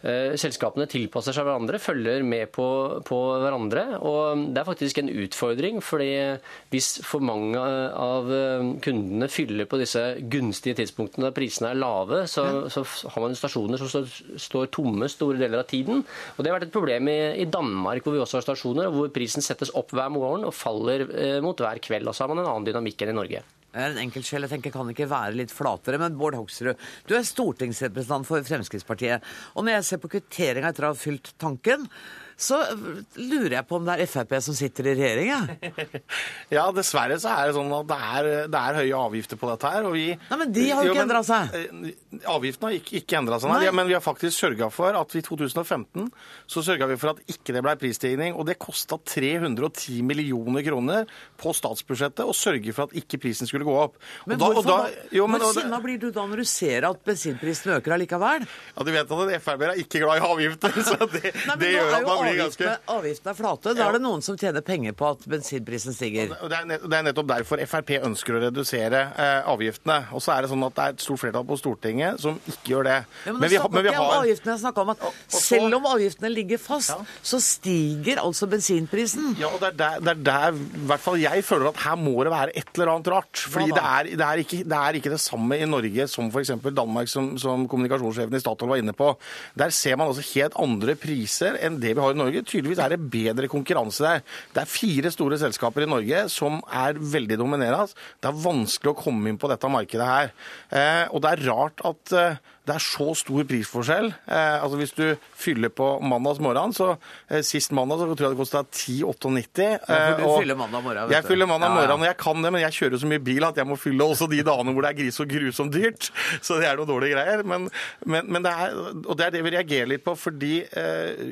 selskapene tilpasser seg hverandre, følger med på, på, hverandre. og Det er faktisk en utfordring. fordi hvis for mange av eh, kundene fyller på disse gunstige tidspunktene da prisene er lave, så, så har man stasjoner som står, står, tomme store deler av tiden. Og Det har vært et problem i, i, Danmark, hvor vi også har stasjoner, hvor prisen settes opp hver morgen og faller eh, mot hver kveld. Og så har man en annen dynamikk enn i Norge. En enkeltsjel. Jeg tenker kan ikke være litt flatere. Men Bård Hoksrud, du er stortingsrepresentant for Fremskrittspartiet. Og når jeg ser på kvitteringa etter å ha fylt tanken, så lurer jeg på om det er Frp som sitter i regjering, ja. *laughs* ja, dessverre så er det sånn at det er, det er høye avgifter på dette her. og vi... Nei, Men de har jo ikke endra seg. Eh, avgiftene har ikke, ikke endra seg, nei. Men vi har faktisk sørga for at i 2015 så sørga vi for at ikke det ble prisstigning. Og det kosta 310 millioner kroner på statsbudsjettet å sørge for at ikke prisen skulle gå opp. Men da, hvorfor da, jo, men, Hvor sinna blir du da når du ser at bensinprisen øker allikevel? Ja, Du vet at Frp er ikke glad i avgifter, *laughs* så det, nei, det gjør at man blir avgiftene, avgiftene er flate. Da er det noen som tjener penger på at bensinprisen stiger. Det er, det er nettopp derfor Frp ønsker å redusere eh, avgiftene. Og så er det sånn at det er et stort flertall på Stortinget som ikke gjør det. Ja, men, men, vi, men vi har... avgiftene. Jeg snakka om at så... selv om avgiftene ligger fast, ja. så stiger altså bensinprisen. Ja, og det er der, det er der i hvert fall jeg føler at her må det være et eller annet rart. Fordi det er, det, er ikke, det er, ikke, det samme i Norge som f.eks. Danmark, som, som kommunikasjonssjefen i Statoil var inne på. Der ser man altså helt andre priser enn det vi har i Norge. Tydeligvis er det bedre konkurranse der. Det er fire store selskaper i Norge som er veldig dominerende. Det er vanskelig å komme inn på dette markedet her. Eh, og det er rart at eh, det er så stor prisforskjell. Eh, altså Hvis du fyller på mandags morgen, så eh, sist mandag så tror jeg det kosta 10,98. Ja, du eh, fyller mandag morgen, Jeg fyller mandag ja, ja, morgen, og jeg kan det, men jeg kjører så mye bil at jeg må fylle også de dagene hvor det er gris og grusomt dyrt. *laughs* Så det er noen dårlige greier. Men, men, men, det er, og det er det vi reagerer litt på, fordi eh,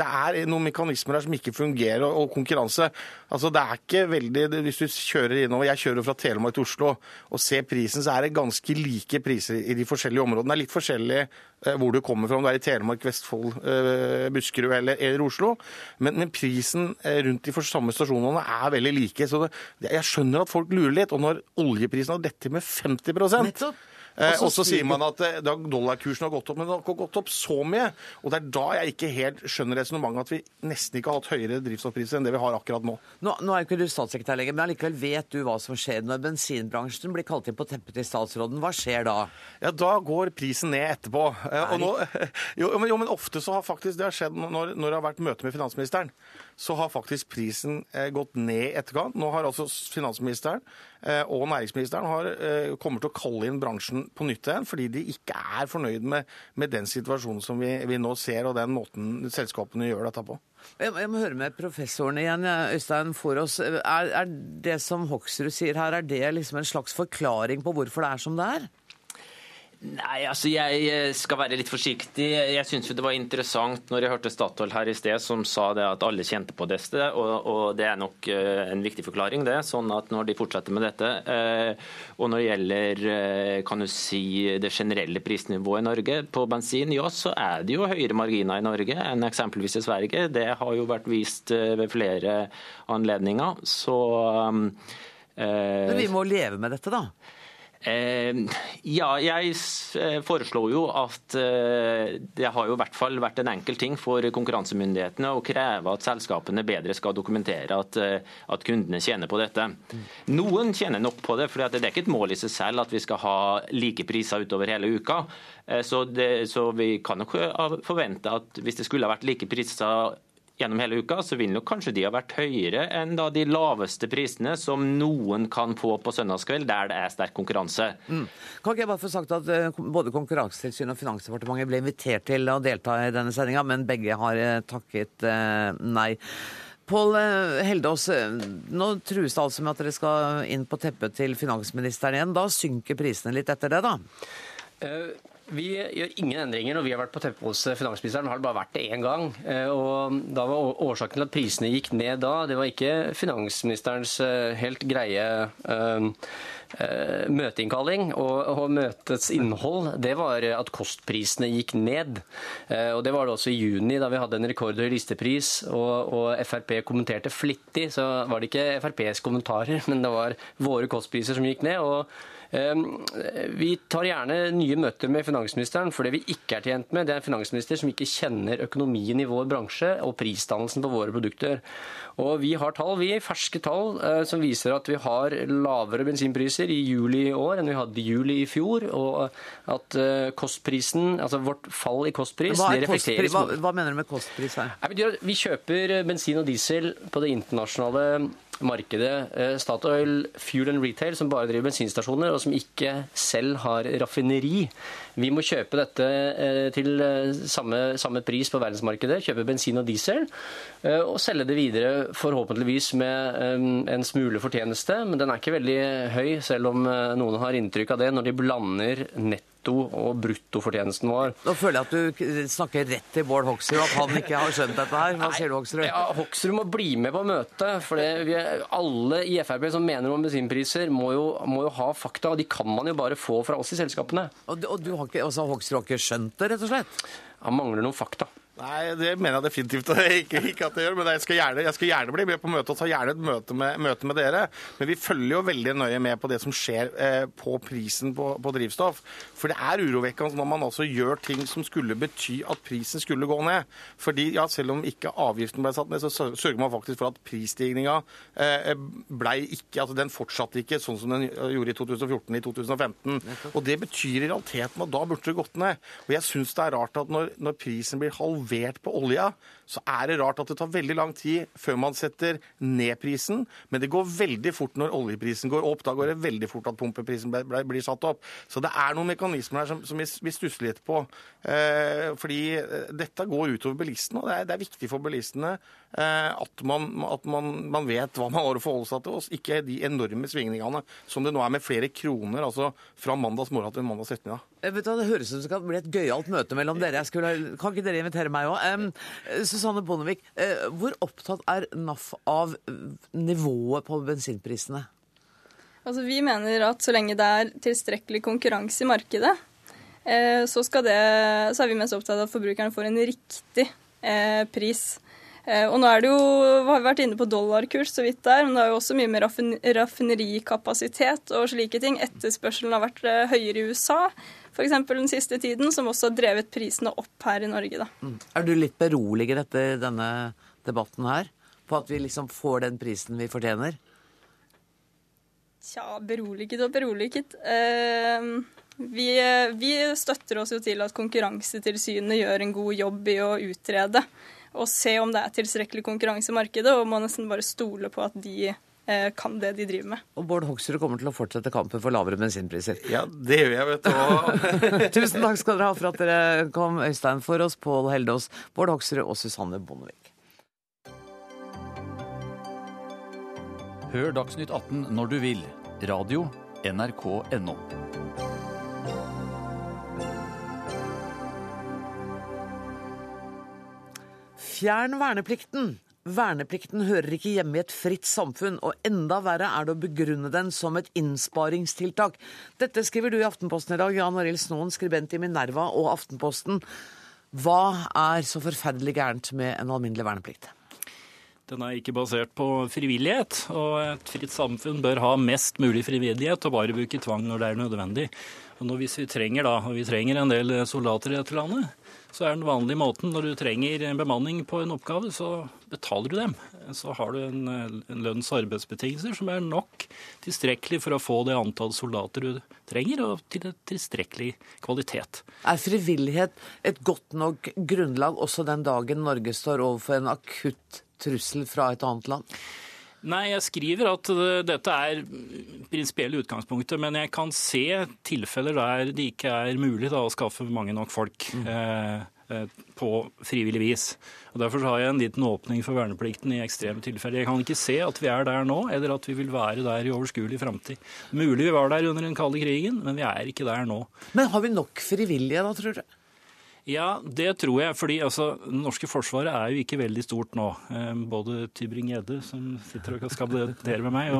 det er noen mekanismer her som ikke fungerer, og, og konkurranse. Altså, det er ikke veldig, Hvis du kjører innover, jeg kjører fra Telemark til Oslo, og ser prisen, så er det ganske like priser i de forskjellige områdene. Det er litt forskjellig eh, hvor du kommer fra, om du er i Telemark, Vestfold, eh, Buskerud eller, eller Oslo. Men, men, prisen eh, rundt de samme stasjonene er veldig like. så det, Jeg skjønner at folk lurer litt. Og når oljeprisen har dette med 50 Nettopp. Eh, og så sier man at eh, dollarkursen har gått opp, men den har ikke gått opp så mye. Og det er da jeg ikke helt skjønner resonnementet at vi nesten ikke har hatt høyere drivstoffpriser enn det vi har akkurat nå. nå. Nå er ikke du statssekretær lenger, men allikevel vet du hva som skjer når bensinbransjen blir kalt inn på teppet til statsråden. Hva skjer da? Ja, Da går prisen ned etterpå. Eh, nå, *laughs* jo, men, jo, men, ofte så har faktisk det har skjedd når, når det har vært møte med finansministeren så har faktisk prisen eh, gått ned etterkant. Nå har altså finansministeren eh, og næringsministeren har, eh, kommer til å kalle inn bransjen på nytt igjen, fordi de ikke er fornøyd med, med den situasjonen som vi, vi, nå ser, og den måten selskapene gjør dette på. Jeg jeg må høre med professoren igjen, Øystein Forås. Er, er det som Hoksrud sier her, er det liksom en slags forklaring på hvorfor det er som det er? Nei, altså jeg eh, skal være litt forsiktig. Jeg syns det var interessant når jeg hørte Statoil her i sted som sa det at alle kjente på dette, og, og, det er nok uh, en viktig forklaring, det. Sånn at når de fortsetter med dette, uh, og når det gjelder kan du si, det generelle prisnivået i Norge på bensin, ja, så er det jo høyere marginer i Norge enn eksempelvis i Sverige. Det har jo vært vist ved flere anledninger. Så Men vi må leve med dette, da? Eh, ja, jeg eh, foreslår jo at eh, det har jo i hvert fall vært en enkel ting for konkurransemyndighetene å kreve at selskapene bedre skal dokumentere at, at kundene tjener på dette. Noen tjener nok på det, for det er ikke et mål i seg selv at vi skal ha like priser utover hele uka. Så, det, så vi kan nok forvente at hvis det skulle ha vært like priser gjennom hele uka, så vil nok kanskje de ha vært høyere enn da de laveste prisene som noen kan få på søndagskveld, der det er sterk konkurranse. Mm. Kan ikke jeg bare få sagt at eh, Både Konkurransetilsynet og Finansdepartementet ble invitert til å delta i denne sendinga, men begge har eh, takket eh, nei. Pål Heldås, nå trues det altså med at dere skal inn på teppet til finansministeren igjen. Da synker prisene litt etter det, da? Uh vi gjør ingen endringer når vi har vært på teppet hos finansministeren. Har det bare vært det én gang. Eh, og da var Årsaken til at prisene gikk ned da, det var ikke finansministerens eh, helt greie uh, møteinnkalling og, møtets innhold. Det var at kostprisene gikk ned. Og Det var det også i juni, da vi hadde en rekordhøy listepris og, Frp kommenterte flittig. Så var det ikke FrPs kommentarer, *laughs* men det var våre kostpriser som gikk ned. og vi tar gjerne nye møter med finansministeren, for det vi ikke er tjent med, det er en finansminister som ikke kjenner økonomien i vår bransje og prisdannelsen på våre produkter. Og Vi har tall, vi ferske tall eh, som viser at vi har lavere bensinpriser i juli i år enn vi hadde i juli i fjor. Og at eh, kostprisen, altså vårt fall i kostpris, hva det reflekteres hva, hva, mener du med kostpris her? Vi kjøper bensin og diesel på det internasjonale markedet. Eh, Statoil Fuel and Retail, som bare driver bensinstasjoner, og som ikke selv har raffineri. Vi må kjøpe dette eh, til eh, samme, samme pris på verdensmarkedet, kjøpe bensin og diesel, og selge det videre forhåpentligvis med en smule fortjeneste. Men den er ikke veldig høy, selv om noen har inntrykk av det når de blander nett netto- og bruttofortjenesten vår. Nå føler jeg at du snakker rett til Bård Hoksrud, at han ikke har skjønt dette her. Hva sier du, Hoksrud? Ja, Hoksrud må bli med på møtet. For alle i Frp som mener om bensinpriser, må jo, må jo, ha fakta. Og de kan man jo bare få fra oss i selskapene. Og, og du har ikke, altså, Hoksrud har ikke skjønt det, rett og slett? Han mangler noen fakta. Nei, det mener jeg definitivt ikke, ikke at det gjør. Men jeg skal, gjerne, jeg skal, gjerne, bli med på møtet og ta gjerne et møte med, møte med, dere. Men vi følger jo veldig nøye med på det som skjer eh, på prisen på, på, drivstoff. For det er urovekkende når man altså gjør ting som skulle bety at prisen skulle gå ned. Fordi ja, selv om ikke avgiften ble satt ned, så sørger man faktisk for at prisstigninga eh, ikke Altså den fortsatte ikke sånn som den gjorde i 2014 i 2015. Og det betyr i realiteten at da burde det gått ned. Og jeg syns det er rart at når, når prisen blir halvert halvert på olja, så er det rart at det tar veldig lang tid før man setter ned prisen. Men det går veldig fort når oljeprisen går opp. Da går det veldig fort at pumpeprisen blir satt opp. Så det er noen mekanismer her som, som vi stusser litt på. Eh, fordi eh, dette går utover bilistene, og det er, det er viktig for bilistene eh, at, man, at man, man, vet hva man har å forholde seg til, og ikke de enorme svingningene som det nå er med flere kroner altså fra mandags morgen til mandags ettermiddag. Det høres ut som det kan bli et gøyalt møte mellom dere. Skulle, kan ikke dere invitere meg? òg. Susanne Bondevik, eh, hvor opptatt er NAF av eh, nivået på bensinprisene? Altså, vi mener at så lenge det er tilstrekkelig konkurranse i markedet, eh, så, det, så er vi mest opptatt av at forbrukerne får en riktig pris. Og nå er det jo, har vi vært inne på dollarkurs så vidt der, men det er jo også mye mer raffinerikapasitet og slike ting. Etterspørselen har vært høyere i USA f.eks. den siste tiden, som også har drevet prisene opp her i Norge. Da. Mm. Er du litt beroliget etter denne debatten her? På at vi liksom får den prisen vi fortjener? Tja, beroliget og beroliget. Eh, vi, vi, støtter oss jo til at Konkurransetilsynet gjør en god jobb i å utrede og se om det er tilstrekkelig konkurranse i markedet, og må nesten bare stole på at de kan det de driver med. Og Bård Hoksrud kommer til å fortsette kampen for lavere bensinpriser. Ja, det gjør jeg, vet du. *laughs* Tusen takk skal dere ha for at dere kom, Øystein for oss, Pål Heldås, Bård Hoksrud og Susanne Bondevik. Hør Dagsnytt 18 når du vil. Radio NRK.no. Fjern verneplikten. Verneplikten hører ikke hjemme i et fritt samfunn, og enda verre er det å begrunne den som et innsparingstiltak. Dette skriver du i Aftenposten i dag, Jan Arild Snoen, skribent i Minerva og Aftenposten. Hva er så forferdelig gærent med en alminnelig verneplikt? Den er ikke basert på frivillighet, og et fritt samfunn bør ha mest mulig frivillighet og bare bruke tvang når det er nødvendig. Og hvis vi trenger da, og vi trenger en del soldater i dette landet, så er den vanlige måten når du trenger en bemanning på en oppgave, så betaler du dem. Så har du en, en lønns- og arbeidsbetingelser som er nok tilstrekkelig for å få det antall soldater du trenger, og til tilstrekkelig kvalitet. Er frivillighet et godt nok grunnlag også den dagen Norge står overfor en akutt trussel fra et annet land? Nei, jeg skriver at dette er prinsipielle utgangspunktet, men jeg kan se tilfeller der det ikke er mulig da, å skaffe mange nok folk. Mm. Eh, eh på frivillig vis. Og Derfor har jeg en liten åpning for verneplikten i ekstreme tilfeller. Jeg kan ikke se at vi er der nå, eller at vi vil være der i overskuelig framtid. Mulig vi var der under den kalde krigen, men vi er ikke der nå. Men har vi nok frivillige da, tror du? Ja, det tror jeg. fordi altså, Det norske forsvaret er jo ikke veldig stort nå. Eh, både Tybring-Gjedde, som sitter og skal debattere med meg,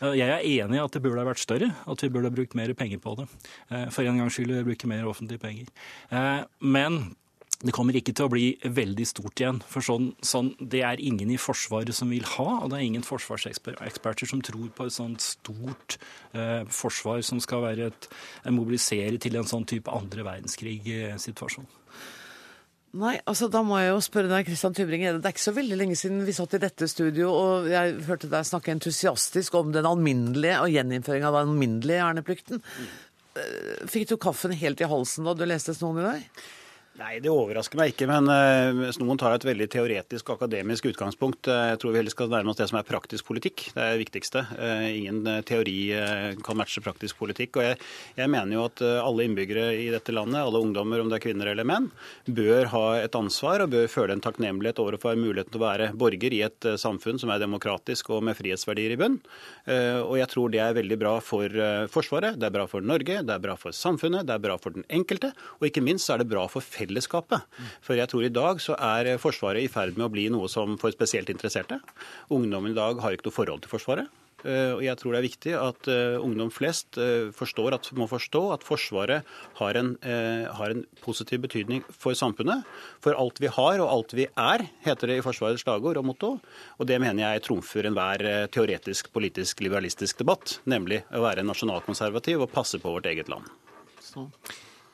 og jeg er enig i at det burde ha vært større. At vi burde ha brukt mer penger på det. Eh, for en gangs skyld bruke mer offentlige penger. Eh, men det kommer ikke til å bli veldig stort igjen. For sånn, sånn, det er ingen i Forsvaret som vil ha, og det er ingen forsvarseksperter som tror på et sånt stort eh, forsvar som skal være et, mobilisere til en sånn type andre verdenskrig-situasjon. Nei, altså da må jeg jo spørre deg, Kristian Tybring-Gjedde. Det er ikke så veldig lenge siden vi satt i dette studio, og jeg hørte deg snakke entusiastisk om den alminnelige og gjeninnføring av den alminnelige verneplikten. Eh, fikk du kaffen helt i halsen da du leste Snoen i dag? Nei, det overrasker meg ikke. Men hvis noen tar et veldig teoretisk og akademisk utgangspunkt. Jeg tror vi heller skal nærme oss det som er praktisk politikk. Det er det viktigste. Uh, ingen teori kan matche praktisk politikk. Og jeg, jeg mener jo at alle innbyggere i dette landet, alle ungdommer, om det er kvinner eller menn, bør ha et ansvar og bør føle en takknemlighet over å få muligheten til å være borger i et samfunn som er demokratisk og med frihetsverdier i bunn. Og jeg tror det er veldig bra for Forsvaret, det er bra for Norge, det er bra for samfunnet, det er bra for den enkelte, og ikke minst er det bra for fellesskapet fellesskapet. For jeg tror i dag så er Forsvaret i ferd med å bli noe som for spesielt interesserte. Ungdommen i dag har ikke noe forhold til Forsvaret. Eh, og jeg tror det er viktig at uh, ungdom flest uh, forstår at, må forstå at Forsvaret har en, har en, positiv betydning for samfunnet. For alt vi har og alt vi er, heter det i Forsvarets slagord og motto. Og det mener jeg trumfer enhver teoretisk, politisk, liberalistisk debatt. Nemlig å være nasjonalkonservativ og passe på vårt eget land. Så.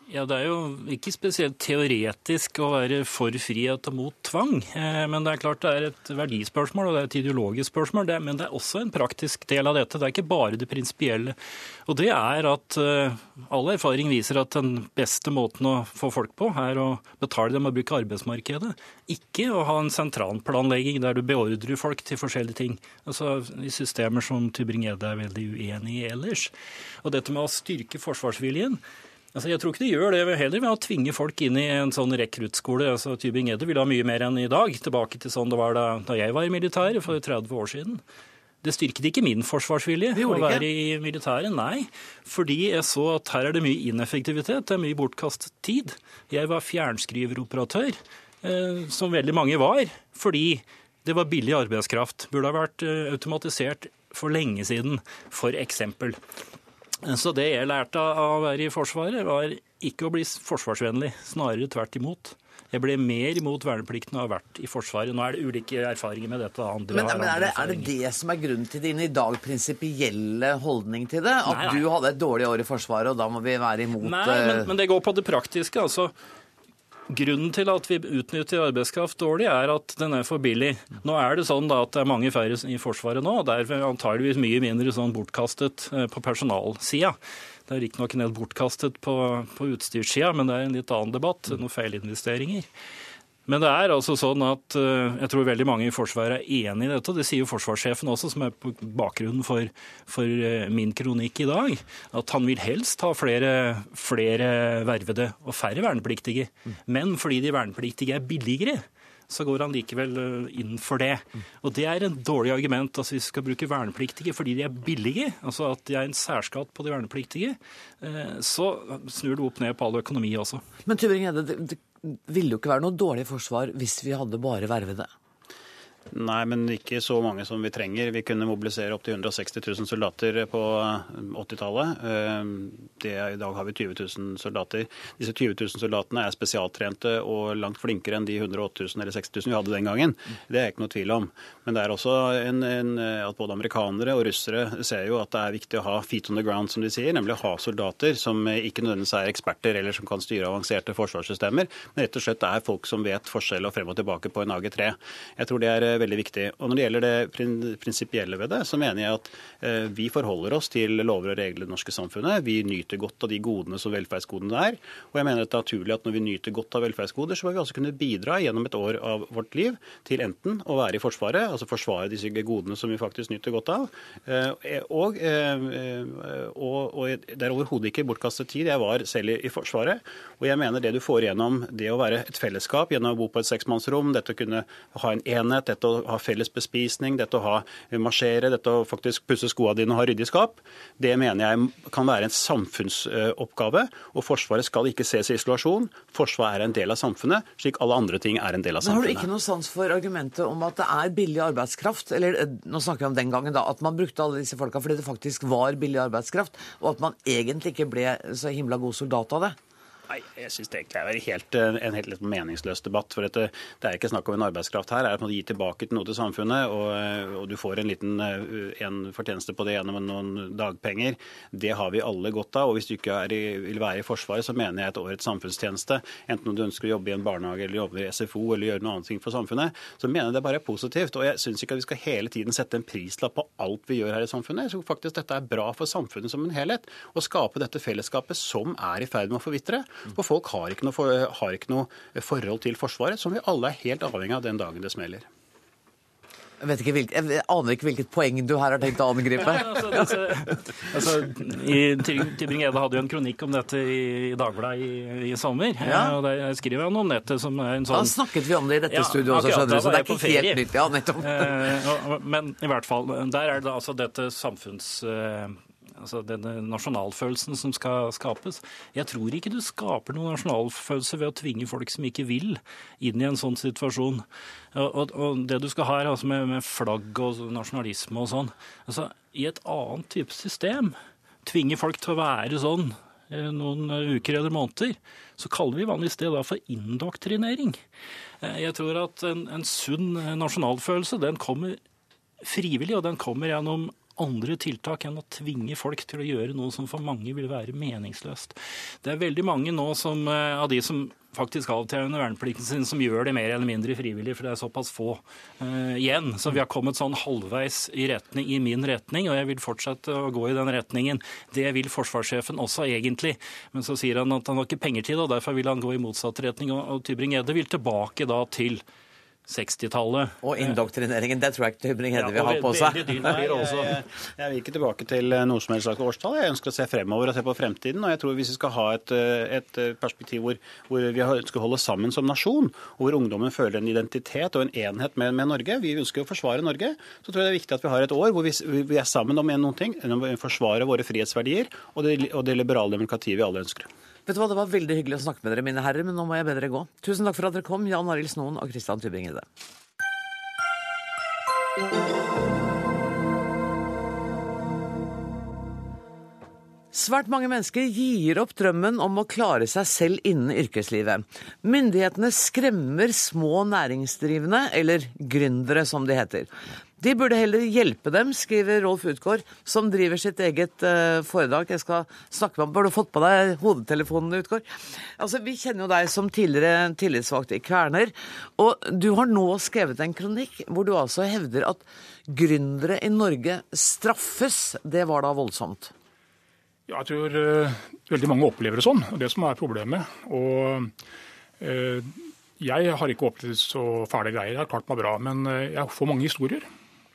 Ja, Det er jo ikke spesielt teoretisk å være for frihet og mot tvang. Eh, men det er klart det er et verdispørsmål og det er et ideologisk spørsmål. men det er også en praktisk del av dette. Det er ikke bare det prinsipielle. Og det er at eh, all erfaring viser at den beste måten å få folk på, er å betale dem og bruke arbeidsmarkedet. Ikke å ha en sentralplanlegging der du beordrer folk til forskjellige ting. Altså I systemer som Tybring-Gjedde er veldig uenig i ellers. Og dette med å styrke forsvarsviljen Altså, jeg tror ikke de gjør det heller ved å tvinge folk inn i en sånn rekruttskole. Altså, Tybing-Edde vil ha mye mer enn i dag, tilbake til sånn det var da, da jeg var i militæret for 30 år siden. Det styrket ikke min forsvarsvilje å være i militæret, nei. Fordi jeg så at her er det mye ineffektivitet, det er mye bortkastet tid. Jeg var fjernskriveroperatør. eh, som veldig mange var, fordi det var billig arbeidskraft. Burde ha vært eh, automatisert for lenge siden, for eksempel. Så det jeg lærte av å være i Forsvaret, var ikke å bli forsvarsvennlig, snarere tvert imot. Jeg ble mer imot verneplikten og har vært i Forsvaret. Nå er det ulike erfaringer med dette. Andre Men, men er, det, er det det som er grunnen til din i dag prinsipielle holdning til det? At Nei, nei. du hadde et dårlig år i Forsvaret, og da må vi være imot Nei, eh, men, men det går på det praktiske. altså. Grunnen til at vi utnytter arbeidskraft dårlig, er at den er for billig. Nå er det sånn at det er mange færre i Forsvaret nå, og derfor antageligvis mye mindre sånn bortkastet eh, på personalsida. Det er riktignok en del bortkastet på, på utstyrssida, men det er en litt annen debatt. Noen feilinvesteringer. Men det er altså sånn at eh, jeg tror veldig mange i Forsvaret er enig i dette. Det sier jo forsvarssjefen også, som er på bakgrunnen for, for eh, min kronikk i dag. At han vil helst ha flere, flere vervede og færre vernepliktige. Men fordi de vernepliktige er billigere, så går han likevel eh, inn for det. Og det er en dårlig argument. altså Hvis vi skal bruke vernepliktige fordi de er billige, altså at de er en særskatt på de vernepliktige, så snur det opp ned på all økonomi også. Men Tybring-Gjedde, det, det ville jo ikke være noe dårlig forsvar hvis vi hadde bare vervede. Nei, men ikke så mange som vi trenger. Vi kunne mobilisere opptil 160 000 soldater på 80-tallet. I dag har vi 20 000 soldater. Disse 20 000 soldatene er spesialtrente og langt flinkere enn de 108 000 eller 60 000 vi hadde den gangen. Det er ikke noe tvil om. Men det er også en, en, at både amerikanere og russere ser jo at det er viktig å ha feet on the ground, som de sier. Nemlig å ha soldater som ikke nødvendigvis er eksperter eller som kan styre avanserte forsvarssystemer, men rett og slett er folk som vet forskjell og frem og tilbake på en AG3. Jeg tror det er veldig viktig. Og Når det gjelder det prinsipielle ved det, så mener jeg at eh, vi forholder oss til lover og regler i det norske samfunnet. Vi nyter godt av de godene som velferdsgodene er. Og jeg mener at det er naturlig at når vi nyter godt av velferdsgoder, så må vi også kunne bidra gjennom et år av vårt liv til enten å være i Forsvaret, altså forsvare disse godene som vi faktisk nyter godt av, eh, og, eh, og, og det er overhodet ikke bortkastet tid. Jeg var selv i, i Forsvaret, og jeg mener det du får gjennom det å være et fellesskap, gjennom å bo på et seksmannsrom, dette å kunne ha en enhet, dette å ha felles bespisning, dette å ha marsjere, dette å faktisk pusse skoene dine og ha ryddig skap, det mener jeg kan være en samfunnsoppgave. Og Forsvaret skal ikke ses i isolasjon. Forsvaret er en del av samfunnet, slik alle andre ting er en del av samfunnet. Men har du ikke noe sans for argumentet om at det er billig arbeidskraft? Eller eh, nå snakker vi om den gangen, da. At man brukte alle disse folka fordi det faktisk var billig arbeidskraft, og at man egentlig ikke ble så himla god soldat av det? Nei, jeg synes det er helt, en helt litt meningsløs debatt. for dette, Det er ikke snakk om en arbeidskraft her. Det er å gi tilbake til noe til samfunnet, og, eh, og du får en liten eh, en fortjeneste på det gjennom noen dagpenger. Det har vi alle godt av. og Hvis du ikke i, vil være i Forsvaret, så mener jeg et årets samfunnstjeneste, enten om du ønsker å jobbe i en barnehage eller jobbe i SFO eller gjøre noe annet for samfunnet, så mener jeg det bare er positivt. Og jeg syns ikke at vi skal hele tiden sette en prislapp på alt vi gjør her i samfunnet. Tror faktisk dette er bra for samfunnet som en helhet. Å skape dette fellesskapet som er i ferd med å forvitre. For folk har ikke, noe for, har ikke noe forhold til Forsvaret, som vi alle er helt avhengig av den dagen det smeller. Jeg, vet ikke hvilket, jeg aner ikke hvilket poeng du her har tenkt å angripe. altså, altså, i- Ty- Tybring-Gjedde hadde jo en kronikk om dette i, i Dagbladet i, i sommer. Ja. eh, og Der skriver han om dette som er en sånn Da snakket vi om det i dette Ja, studioet også, akkurat, skjønner du, så det er ikke helt nytt. Ja, nettopp. Eh, og- Men i hvert fall, der er det altså dette samfunns... eh, Altså denne nasjonalfølelsen som skal skapes. Jeg tror ikke du skaper noen nasjonalfølelse ved å tvinge folk som ikke vil, inn i en sånn situasjon. Og, og, og det du skal ha her, altså med, med flagg og nasjonalisme og sånn altså I et annet type system, tvinge folk til å være sånn eh, noen uker eller måneder, så kaller vi vanligvis det da for indoktrinering. Eh, Jeg tror at en, en sunn nasjonalfølelse, den kommer frivillig, og den kommer gjennom andre tiltak enn å tvinge folk til å gjøre noe som for mange vil være meningsløst. Det er veldig mange nå som, eh, av de som faktisk avtjener verneplikten sin, som gjør det mer eller mindre frivillig, for det er såpass få uh, igjen. Så vi har kommet sånn halvveis i, retning, i min retning, og jeg vil fortsette å gå i den retningen. Det vil forsvarssjefen også egentlig, men så sier han at han har ikke penger til det, og derfor vil han gå i motsatt retning. Og, og Tybring-Gjedde vil tilbake da til 60-tallet. Og indoktrineringen, det tror jeg ikke Tybring-Gjedde vil ha på seg. Jeg, jeg vil ikke tilbake til eh, noe som helst slags årstall. Jeg ønsker å se fremover og se på fremtiden. Og jeg tror hvis vi skal ha et, eh, et perspektiv hvor, hvor vi ønsker å holde sammen som nasjon, og hvor ungdommen føler en identitet og en enhet med, med Norge, vi ønsker å forsvare Norge, så tror jeg det er viktig at vi har et år hvor vi, vi er sammen om en noen ting, forsvare våre frihetsverdier og det, og det liberale demokratiet vi alle ønsker. Vet du hva, Det var veldig hyggelig å snakke med dere, mine herrer, men nå må jeg be dere gå. Tusen takk for at dere kom, Jan Arild Snoen og Christian Tybring-Gjedde. Svært mange mennesker gir opp drømmen om å klare seg selv innen yrkeslivet. Myndighetene skremmer små næringsdrivende, eller gründere som de heter. De burde heller hjelpe dem, skriver Rolf Utgaard, som driver sitt eget uh, foredrag. Jeg skal snakke med ham. Har du fått på deg hodetelefonene, Utgaard? Altså, Vi kjenner jo deg som tidligere tillitsvalgt i Kværner. Og du har nå skrevet en kronikk hvor du altså hevder at gründere i Norge straffes. Det var da voldsomt. Ja, jeg tror uh, veldig mange opplever det sånn. og Det som er problemet. Og uh, jeg har ikke opplevd så fæle greier. Jeg har klart meg bra. Men jeg får mange historier.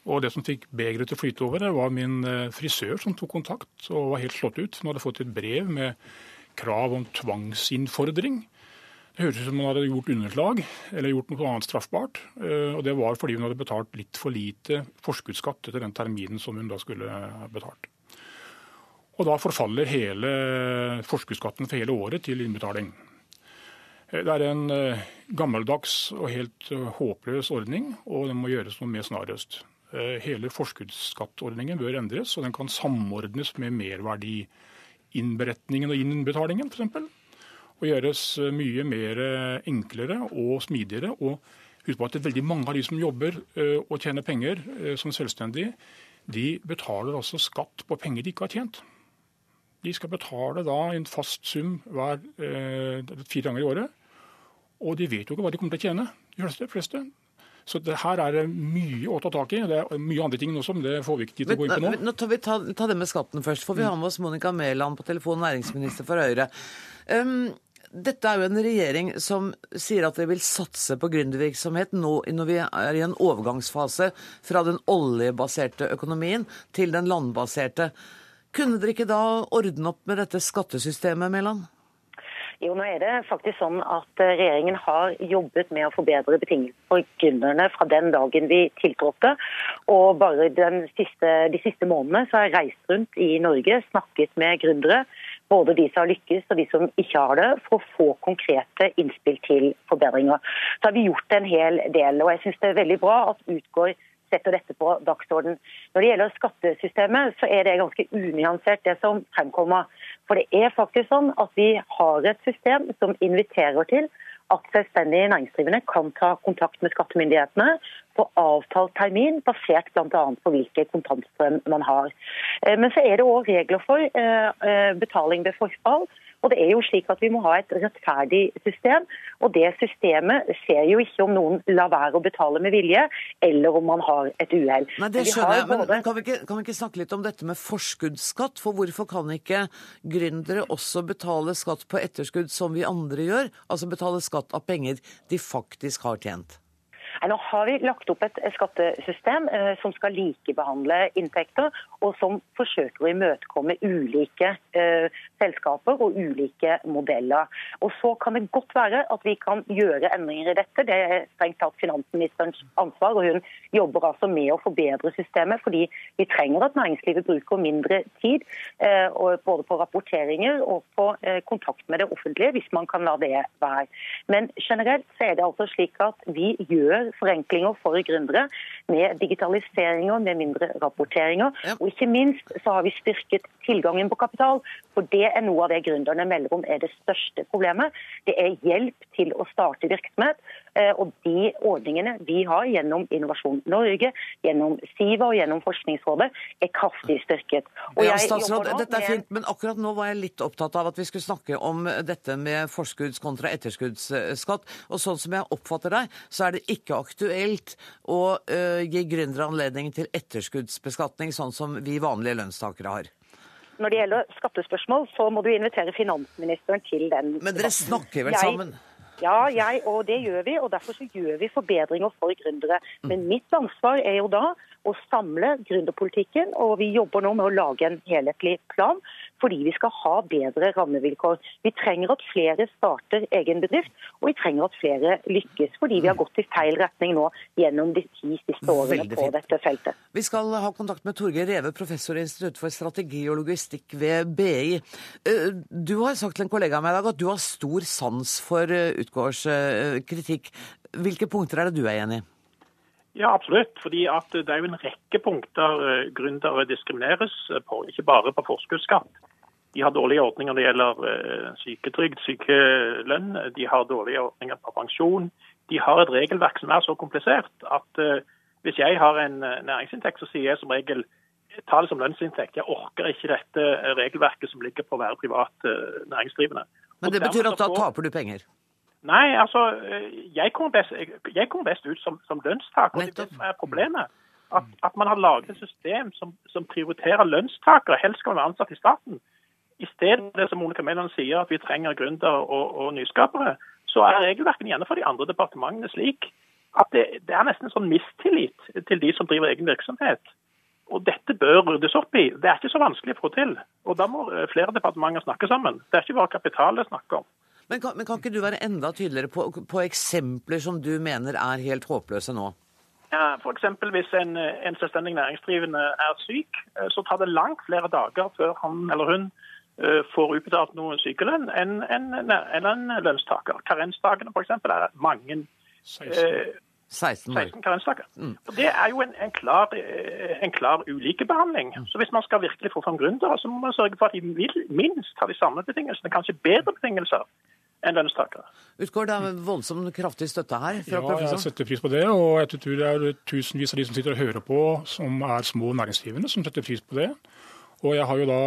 Og det som fikk begeret til å flyte over, det var min frisør som tok kontakt og var helt slått ut. Hun hadde fått et brev med krav om tvangsinnfordring. Det hørtes ut som hun hadde gjort underslag eller gjort noe annet straffbart. Og det var fordi hun hadde betalt litt for lite forskuddsskatt etter den terminen som hun da skulle betalt. Og da forfaller hele forskuddsskatten for hele året til innbetaling. Det er en eh, gammeldags og helt eh, håpløs ordning, og den må gjøres noe med snarest. Eh, hele forskuddsskattordningen bør endres, og den kan samordnes med merverdiinnberetningen og innbetalingen f.eks. Og gjøres mye mer enklere og smidigere. Og husk på at veldig mange av de som jobber og tjener penger som selvstendige, de betaler altså skatt på penger de ikke har tjent. De skal betale da en fast sum hver, eh, fire ganger i året. Og de vet jo ikke hva de kommer til å tjene, de fleste. Så det her er det mye å ta tak i. Det er mye andre ting også, men det får vi ikke tid til å gå inn på nå. Nå tar vi ta, ta det med skatten først. For vi har med oss Monica Mæland på telefon, næringsminister for Høyre. Um, dette er jo en regjering som sier at de vil satse på gründervirksomhet nå når vi er i en overgangsfase fra den oljebaserte økonomien til den landbaserte. Kunne dere ikke da ordne opp med dette skattesystemet, Mæland? Jo, nå er det faktisk sånn at eh, Regjeringen har jobbet med å forbedre betingelsene for gründerne fra den dagen vi tiltrådte. Og bare siste, De siste månedene så har jeg reist rundt i Norge, snakket med gründere. Både de som har lykkes og de som ikke har det, for å få konkrete innspill til forbedringer. Så har vi gjort en hel del. og jeg synes Det er veldig bra at utgår setter dette på dagsorden. Når det gjelder skattesystemet, så er det ganske unyansert det som fremkommer. For det er faktisk sånn at vi har et system som inviterer til at selvstendige næringsdrivende kan ta kontakt med skattemyndighetene på avtalt termin, basert bl.a. på hvilke kontantstrøm man har. Eh, men så er det òg regler for eh, eh, betaling ved forfall. Og det er jo slik at Vi må ha et rettferdig system. og Det systemet ser jo ikke om noen lar være å betale med vilje, eller om man har et uhell. Nei, Det skjønner jeg, men, men kan, vi ikke, kan, vi ikke, snakke litt om dette med forskuddsskatt? For hvorfor kan ikke gründere også betale skatt på etterskudd som vi andre gjør? Altså betale skatt av penger de faktisk har tjent? Nå har vi lagt opp et skattesystem eh, som skal likebehandle inntekter, og som forsøker å imøtekomme ulike eh, selskaper og ulike modeller. Og Så kan det godt være at vi kan gjøre endringer i dette. Det er strengt tatt finansministerens ansvar. og Hun jobber altså med å forbedre systemet, fordi vi trenger at næringslivet bruker mindre tid eh, både på rapporteringer og på kontakt med det offentlige, hvis man kan la det være. Men generelt så er det altså slik at vi gjør forenklinger for gründere med digitaliseringer, med mindre rapporteringer. Ja. Og ikke minst så har vi styrket tilgangen på kapital. For det er noe av det gründerne melder om er det største problemet. Det er hjelp til å starte virksomhet. Eh, og de ordningene vi har gjennom Innovasjon Norge, gjennom SIVA og gjennom Forskningsrådet, er kraftig styrket. Ja, statsråd, dette er fint, men akkurat nå var jeg litt opptatt av at vi skulle snakke om dette med forskudds- kontra etterskuddsskatt. Og sånn som jeg oppfatter deg, så er det ikke aktuelt å uh, gi gründere anledning til etterskuddsbeskatning, sånn som vi vanlige lønnstakere har? Når det gjelder skattespørsmål, så må du invitere finansministeren til den. Men dere snakker vel sammen? Ja, jeg, og det gjør vi. og Derfor så gjør vi forbedringer for gründere. Men mitt ansvar er jo da å samle gründerpolitikken. Og vi jobber nå med å lage en helhetlig plan fordi vi skal ha bedre rammevilkår. Vi trenger at flere starter egen bedrift, og vi trenger at flere lykkes. Fordi vi har gått i feil retning nå gjennom de ti siste årene på dette feltet. Vi skal ha kontakt med Torgeir Reve, professor i Institutt for strategi og logistikk ved BI. Eh, Du har sagt til en kollega av meg i dag at du har stor sans for eh, Utgårds eh, kritikk. Hvilke punkter er det du er enig i? Ja, absolutt. Fordi at Det er jo en rekke punkter eh, gründere diskrimineres på, ikke bare på forskuddsskatt. De har dårlige ordninger når det gjelder eh, syketrygd, sykelønn. De har dårlige ordninger på pensjon. De har et regelverk som er så komplisert at eh, hvis jeg har en eh, næringsinntekt, så sier jeg som regel ta det som lønnsinntekt. Jeg orker ikke dette eh, regelverket som ligger på å være privat eh, næringsdrivende. Men det betyr at da taper du penger. Nei, altså, eh, jeg kommer best, jeg kom best ut som, som lønnstaker. og Det er problemet. At, at man har laget et system som, som prioriterer lønnstakere, helst skal man være ansatt i staten. I stedet for det som Monica Mæland sier, at vi trenger gründere og, og nyskapere, så er regelverkene gjerne for de andre departementene slik at det, det er nesten en sånn mistillit til de som driver egen virksomhet. Og Dette bør ryddes opp i. Det er ikke så vanskelig å få til. Og Da må eh, flere departementer snakke sammen. Det er ikke bare kapital det er snakk om. Men kan, men kan ikke du være enda tydeligere på, på eksempler som du mener er helt håpløse nå? Ja, eksempel Hvis en, en selvstendig næringsdrivende er syk, eh, så tar det langt flere dager før han eller hun eh, får utbetalt noe sykelønn enn en, en, en lønnstaker. Karensdagene eksempel, er mange. eh, 16 år. 16 karensdager. Mm. Og Det er jo en, en klar, eh, en klar ulikebehandling. Så hvis man skal virkelig få fram gründere, så må man sørge for at de vil- minst har de samme betingelsene, kanskje bedre betingelser enn den starta. Utgår det er voldsomt kraftig støtte her fra Ja, jeg setter pris på det. Og jeg tror det er tusenvis av de som sitter og hører på, som er små næringsdrivende, som setter pris på det. Og jeg har jo da,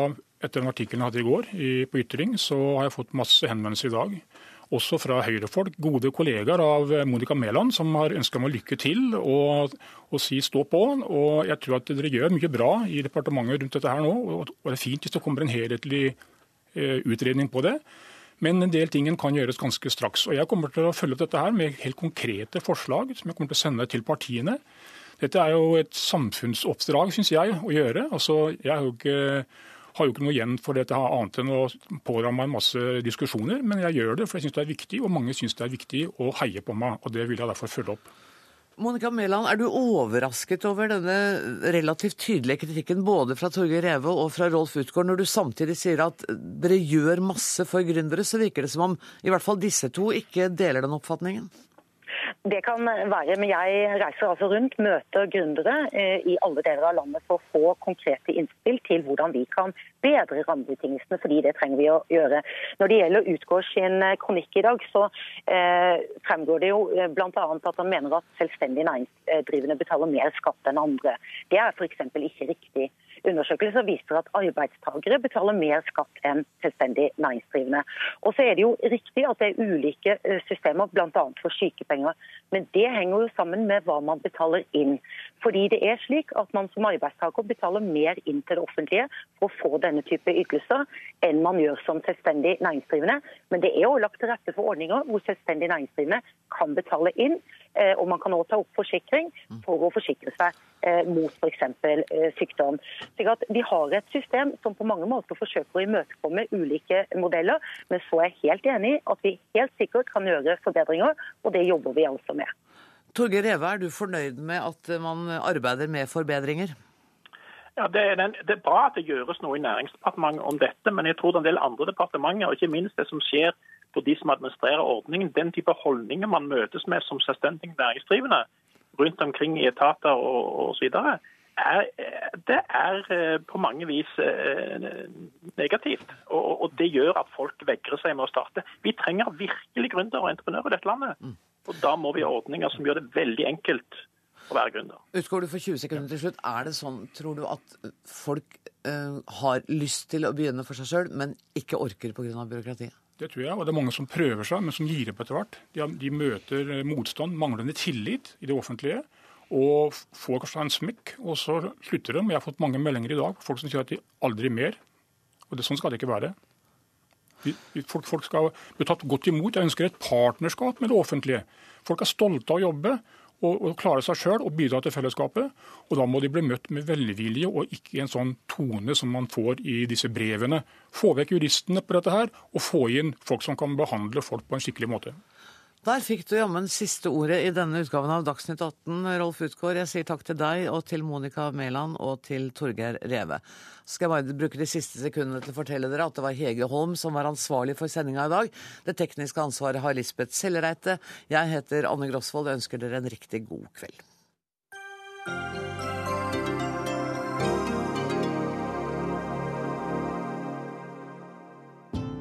etter den artikkelen jeg hadde i går i, på Ytring, så har jeg fått masse henvendelser i dag. Også fra Høyre-folk, gode kollegaer av Monica Mæland, som har ønska meg lykke til og, og si stå på. Og jeg tror at dere gjør mye bra i departementet rundt dette her nå. Og, og det er fint hvis det kommer en helhetlig eh, utredning på det. Men en del ting kan gjøres ganske straks. Og Jeg kommer til å følge opp dette her med helt konkrete forslag som jeg kommer til å sende til partiene. Dette er jo et samfunnsoppdrag, syns jeg, å gjøre. Altså, jeg har jo, ikke, har jo ikke noe igjen for dette her annet enn å pådra meg masse diskusjoner, men jeg gjør det for jeg syns det er viktig, og mange syns det er viktig å heie på meg. og Det vil jeg derfor følge opp. Monica Mæland, er du overrasket over denne relativt tydelige kritikken både fra Torgeir Reve og fra Rolf Utgaard, når du samtidig sier at dere gjør masse for gründere, så virker det som om i hvert fall disse to ikke deler den oppfatningen? Det kan være, men jeg reiser altså rundt, møter gründere eh, i alle deler av landet for å få konkrete innspill til hvordan vi kan bedre rammebetingelsene, fordi det trenger vi å gjøre. Når det gjelder Utgård sin eh, kronikk i dag, så eh, fremgår det jo bl.a. at han mener at selvstendig næringsdrivende betaler mer skatt enn andre. Det er f.eks. ikke riktig. Undersøkelser viser at arbeidstakere betaler mer skatt enn selvstendig næringsdrivende. Og så er det jo riktig at det er ulike eh, systemer, bl.a. for sykepenger. Men det henger jo sammen med hva man betaler inn. Fordi det er slik at man som arbeidstaker betaler mer inn til det offentlige for å få denne type ytelser enn man gjør som selvstendig næringsdrivende. Men det er jo lagt til rette for ordninger hvor selvstendig næringsdrivende kan betale inn. eh, Og man kan også ta opp forsikring for å forsikre seg eh, mot f.eks. sykdom. Slik at Vi har et system som på mange måter forsøker å imøtekomme ulike modeller. Men så er jeg helt enig i at vi helt sikkert kan gjøre forbedringer, og det jobber vi altså med. Torgeir Reve, er du fornøyd med at man arbeider med forbedringer? Ja, det er, den, det er bra at det gjøres noe i Næringsdepartementet om dette, men jeg tror det er en del andre departementer, og ikke minst det som skjer på de som administrerer ordningen, den type holdninger man møtes med som selvstendig næringsdrivende rundt omkring i etater og osv., er, det er eh, på mange vis eh, negativt. Og, og det gjør at folk vegrer seg med å starte. Vi trenger virkelig gründere og entreprenører i dette landet. Og da må vi ha ordninger som gjør det veldig enkelt å være gründer. Utgår du for 20 sekunder til slutt. Er det sånn, tror du, at folk uh, har lyst til å begynne for seg sjøl, men ikke orker pga. byråkratiet? Det tror jeg, og det er mange som prøver seg, men som gir opp etter hvert. De, de møter motstand, manglende tillit i det offentlige, og får kanskje en smekk, og så slutter de. Jeg har fått mange meldinger i dag folk som sier at de aldri mer. Og det, sånn skal det ikke være. Folk, folk skal bli tatt godt imot. Jeg ønsker et partnerskap med det offentlige. Folk er stolte av å jobbe, og, og klare seg sjøl og bidra til fellesskapet. Og da må de bli møtt med velvilje og ikke en sånn tone som man får i disse brevene. Få vekk juristene på dette her, og få inn folk som kan behandle folk på en skikkelig måte. Der fikk du jammen siste ordet i denne utgaven av Dagsnytt 18, Rolf Utgård. Jeg sier takk til deg og til Monica Mæland og til Torgeir Reve. Så skal jeg bare bruke de siste sekundene til å fortelle dere at det var Hege Holm som var ansvarlig for sendinga i dag. Det tekniske ansvaret har Lisbeth Sellereite. Jeg heter Anne Grosvold og ønsker dere en riktig god kveld.